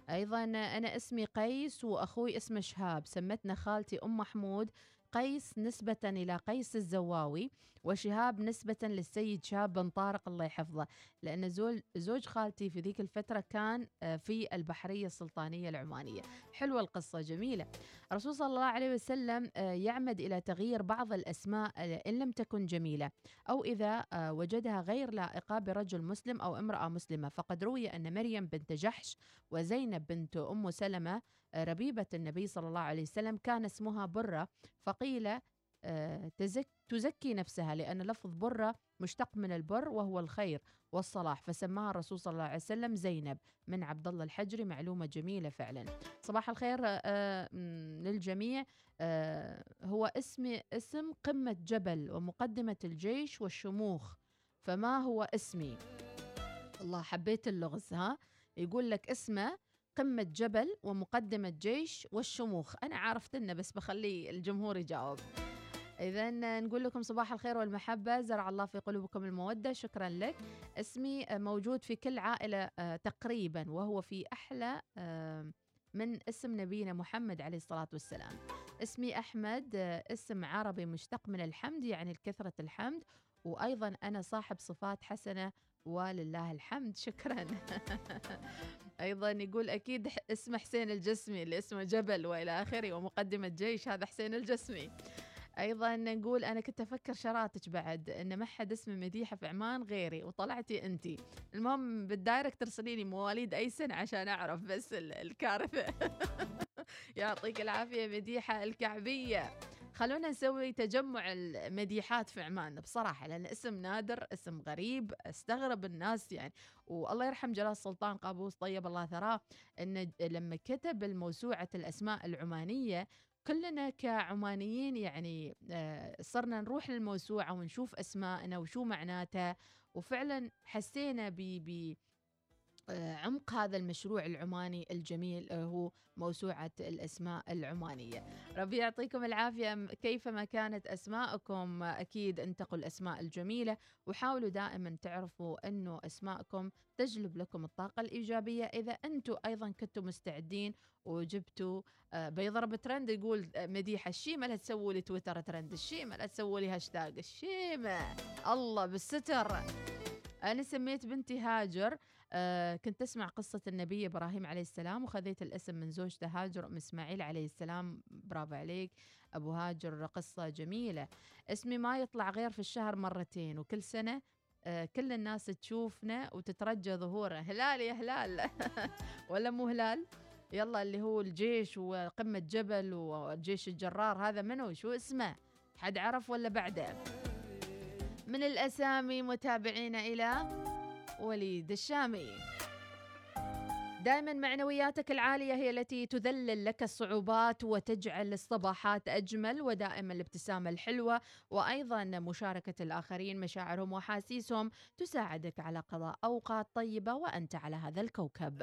أيضا أنا اسمي قيس وأخوي اسمه شهاب سمتنا خالتي أم محمود قيس نسبة إلى قيس الزواوي. وشهاب نسبة للسيد شهاب بن طارق الله يحفظه لأن زوج خالتي في ذيك الفترة كان آه، في البحرية السلطانية العمانية. حلوة القصة جميلة. الرسول صلى الله عليه وسلم آه، يعمد إلى تغيير بعض الأسماء آه، إن لم تكن جميلة أو إذا وجدها غير لائقة برجل مسلم أو امرأة مسلمة. فقد روي أن مريم بنت جحش وزينب بنت أم سلمة ربيبة النبي صلى الله عليه وسلم كان اسمها برة فقيل تزك تزكي نفسها لأن لفظ برة مشتق من البر وهو الخير والصلاح فسماها الرسول صلى الله عليه وسلم زينب من عبد الله الحجري معلومة جميلة فعلا. صباح الخير آه، للجميع. آه، هو اسم اسم قمة جبل ومقدمة الجيش والشموخ فما هو اسمي؟ الله حبيت اللغز ها؟ يقول لك اسمه قمة جبل ومقدمة جيش والشموخ. أنا عرفت إنه بس بخلي الجمهور يجاوب. إذا نقول لكم صباح الخير والمحبة زرع الله في قلوبكم المودة. شكرا لك. اسمي موجود في كل عائلة آه، تقريبا وهو في أحلى آه، من اسم نبينا محمد عليه الصلاة والسلام. اسمي أحمد آه، اسم عربي مشتق من الحمد يعني الكثرة الحمد. وأيضا أنا صاحب صفات حسنة ولله الحمد. شكرا. أيضا يقول أكيد اسمه حسين الجسمي اللي اسمه جبل وإلى آخره ومقدمة جيش هذا حسين الجسمي. أيضا نقول أنا كنت أفكر شراتك بعد إن ما حد اسمه مديحة في عمان غيري وطلعتي أنتي. المهم بالدايركت ترسلي لي مواليد أي سنة عشان أعرف بس ال- الكارثة. يعطيك العافية مديحة الكعبية. خلونا نسوي تجمع المديحات في عمان. بصراحة لأن اسم نادر اسم غريب أستغرب الناس يعني. والله يرحم جلال السلطان قابوس طيب الله ثراه أن لما كتب الموسوعة الأسماء العمانية كلنا كعمانيين يعني آه، صرنا نروح للموسوعة ونشوف أسماءنا وشو معناتها. وفعلا حسينا ب ب عمق هذا المشروع العماني الجميل آه، هو موسوعة الأسماء العمانية. ربي يعطيكم العافية. كيفما كانت أسماءكم؟ آه، أكيد انتقوا الأسماء الجميلة وحاولوا دائما تعرفوا أنه أسماءكم تجلب لكم الطاقة الإيجابية. إذا أنتم أيضا كنتم مستعدين وجبتوا آه، بيضرب ترند يقول آه، مديحة الشيمة لا تسووا لي Twitter trend الشيمة لا تسووا لي هاشتاج الشيمة. الله بالستر. أنا سميت بنتي هاجر. آه كنت أسمع قصة النبي إبراهيم عليه السلام وخذيت الاسم من زوجته هاجر أم إسماعيل عليه السلام. برافو عليك أبو هاجر قصة جميلة. اسمي ما يطلع غير في الشهر مرتين وكل سنة آه كل الناس تشوفنا وتترجى ظهوره. هلال يا هلال! ولا مو هلال؟ يلا اللي هو الجيش وقمة جبل والجيش الجرار هذا منو؟ شو اسمه؟ حد عرف ولا بعده؟ من الأسامي متابعينا إلى وليد الشامي دائما معنوياتك العالية هي التي تذلل لك الصعوبات وتجعل الصباحات أجمل ودائما الابتسامة الحلوة وأيضا مشاركة الآخرين مشاعرهم وأحاسيسهم تساعدك على قضاء أوقات طيبة وأنت على هذا الكوكب.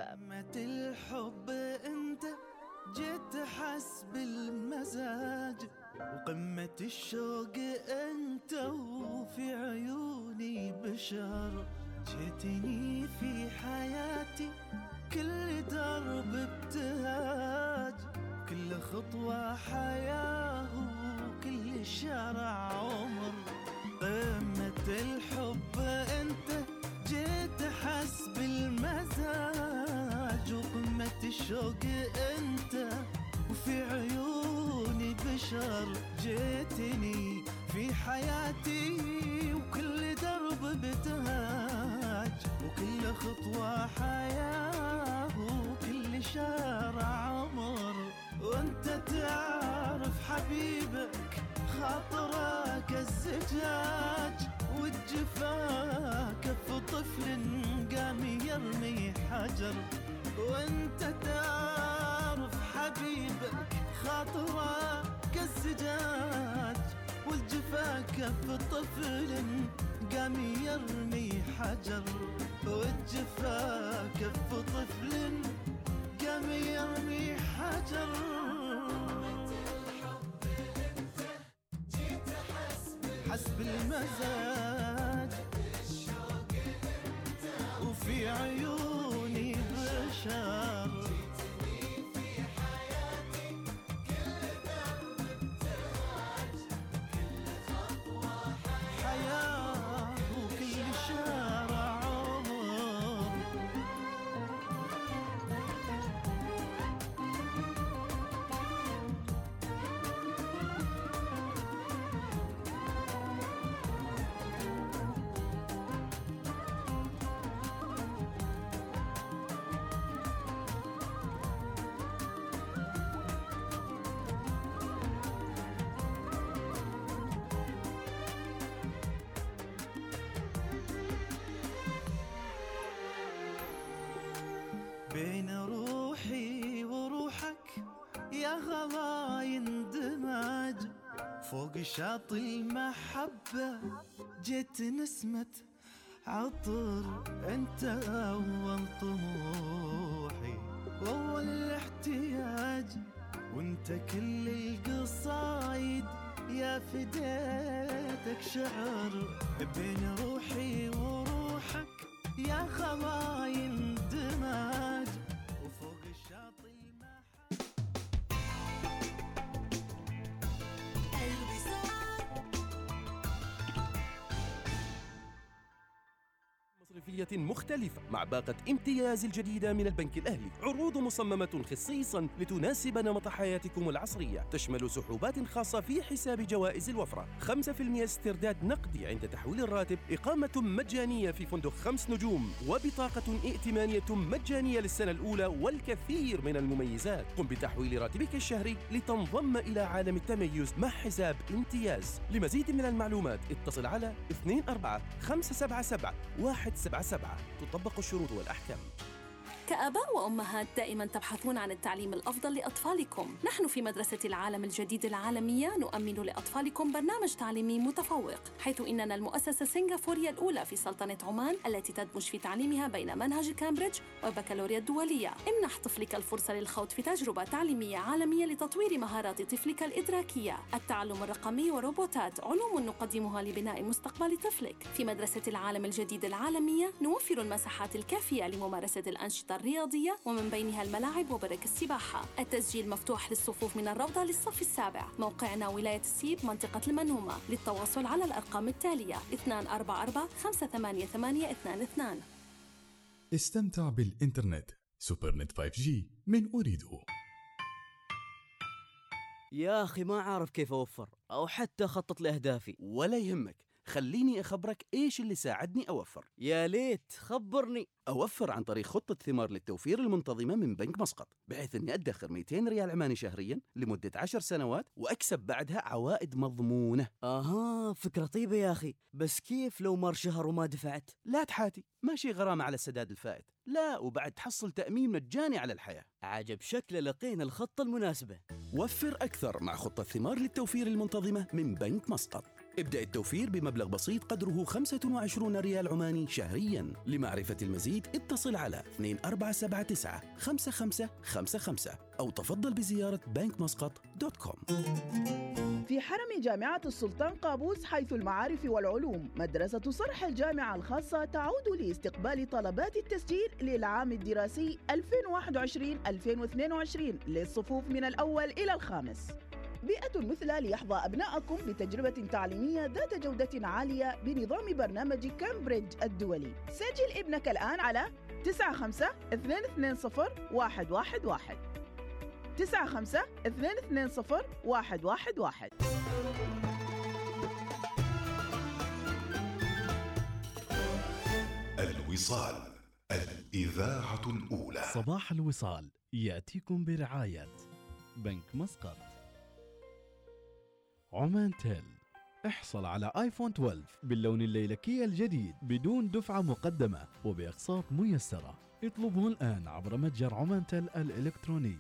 الحب أنت جيت حسب المزاج وقمة الشوق أنت وفي عيوني بشر جيتني في حياتي كل درب ابتهاج كل خطوة حياة وكل شارع عمر. قمة الحب أنت جيت حسب المزاج وقمة الشوق أنت وفي عيوني بشر جيتني في حياتي وكل درب بتهاج وكل خطوة حياة وكل شارع عمر. وأنت تعرف حبيبك خاطرك الزجاج والجفا كف طفل قام يرمي حجر. وأنت تعرف حبيبك خاطرة كالزجاج والجفا كف طفل قام يرمي حجر والجفا كف طفل قام يرمي حجر. حسب المزاج وفي عيوني بشر بين روحي وروحك يا غلا يندمج فوق شاطئ المحبة جيت نسمة عطر أنت أول طموحي. واول احتياج وأنت كل القصايد يا فديتك شعر. بين روحي وروحك يا خلا مصرفية مختلفة مع باقة امتياز الجديدة من البنك الأهلي. عروض مصممة خصيصا لتناسب نمط حياتكم العصرية. تشمل سحوبات خاصة في حساب جوائز الوفرة. 5% استرداد نقدي عند تحويل الراتب. إقامة مجانية في فندق خمس نجوم. وبطاقة ائتمانية مجانية للسنة الأولى والكثير من المميزات. قم بتحويل راتبك الشهري لتنضم إلى عالم التميز مع حساب امتياز. لمزيد من المعلومات اتصل على 24 577 177 تطبق الشروط والأحكام. كآباء وأمهات دائما تبحثون عن التعليم الأفضل لأطفالكم. نحن في مدرسة العالم الجديد العالمية نؤمن لأطفالكم برنامج تعليمي متفوق حيث إننا المؤسسة السنغافورية الأولى في سلطنة عمان التي تدمج في تعليمها بين منهج كامبريدج والبكالوريا الدولية. امنح طفلك الفرصة للخوض في تجربة تعليمية عالمية لتطوير مهارات طفلك الإدراكية. التعلم الرقمي وروبوتات علوم نقدمها لبناء مستقبل طفلك. في مدرسة العالم الجديد العالمية نوفر المساحات الكافية لممارسة الأنشطة الرياضية ومن بينها الملاعب وبرك السباحة. التسجيل مفتوح للصفوف من الروضة للصف السابع. موقعنا ولاية السيب منطقة المنهومة. للتواصل على الأرقام التالية 244 588 22 استمتع بالإنترنت. سوبرنت 5G من أوريدو يا أخي ما أعرف كيف أوفر أو حتى أخطط لأهدافي. ولا يهمك. خليني أخبرك إيش اللي ساعدني أوفر. يا ليت خبرني. أوفر عن طريق خطة ثمار للتوفير المنتظمة من بنك مسقط بحيث أني أدخر 200 ريال عماني شهريا لمدة 10 سنوات وأكسب بعدها عوائد مضمونة. آها فكرة طيبة يا أخي. بس كيف لو مر شهر وما دفعت؟ لا تحاتي ماشي غرامة على السداد الفائت. لا وبعد تحصل تأمين مجاني على الحياة. عجب شكله لقينا الخطة المناسبة. وفر أكثر مع خطة ثمار للتوفير المنتظمة من بنك مسقط. ابدأ التوفير بمبلغ بسيط قدره 25 ريال عماني شهريا. لمعرفة المزيد اتصل على 2479 5555 أو تفضل بزيارة com. في حرم جامعة السلطان قابوس حيث المعارف والعلوم مدرسة صرح الجامعة الخاصة تعود لاستقبال طلبات التسجيل للعام الدراسي 2021-2022 للصفوف من الأول إلى الخامس. بيئة مثلى ليحظى أبنائكم بتجربة تعليمية ذات جودة عالية بنظام برنامج كامبريدج الدولي. سجل ابنك الآن على 95 220 111 95 220 111 الوصال الإذاعة الأولى. صباح الوصال يأتيكم برعاية بنك مسقط. عمان تيل. احصل على آيفون 12 باللون الليلكي الجديد بدون دفعة مقدمة وبأقساط ميسرة. اطلبه الآن عبر متجر عمانتل الإلكتروني.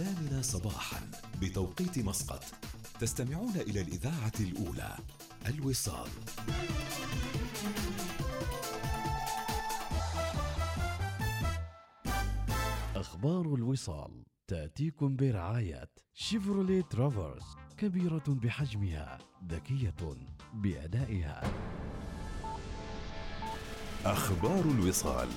الثامنة صباحا بتوقيت مسقط. تستمعون إلى الإذاعة الأولى الوصال. أخبار الوصال تأتيكم برعاية شيفروليه ترافرس كبيرة بحجمها ذكية بأدائها. أخبار الوصال.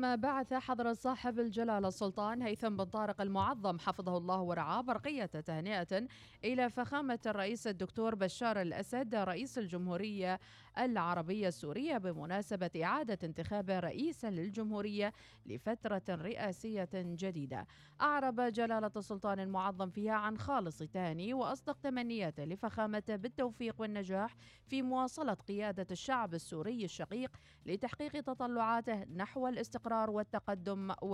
بكم بعث حضرة صاحب الجلالة السلطان هيثم بن طارق المعظم حفظه الله ورعاه برقية تهنئة إلى فخامة الرئيس الدكتور بشار الأسد رئيس الجمهورية العربية السورية بمناسبة إعادة انتخابه رئيسا للجمهورية لفترة رئاسية جديدة. أعرب جلالة السلطان المعظم فيها عن خالص تهاني وأصدق تمنياته لفخامته بالتوفيق والنجاح في مواصلة قيادة الشعب السوري الشقيق لتحقيق تطلعاته نحو الاستقرار والتقدم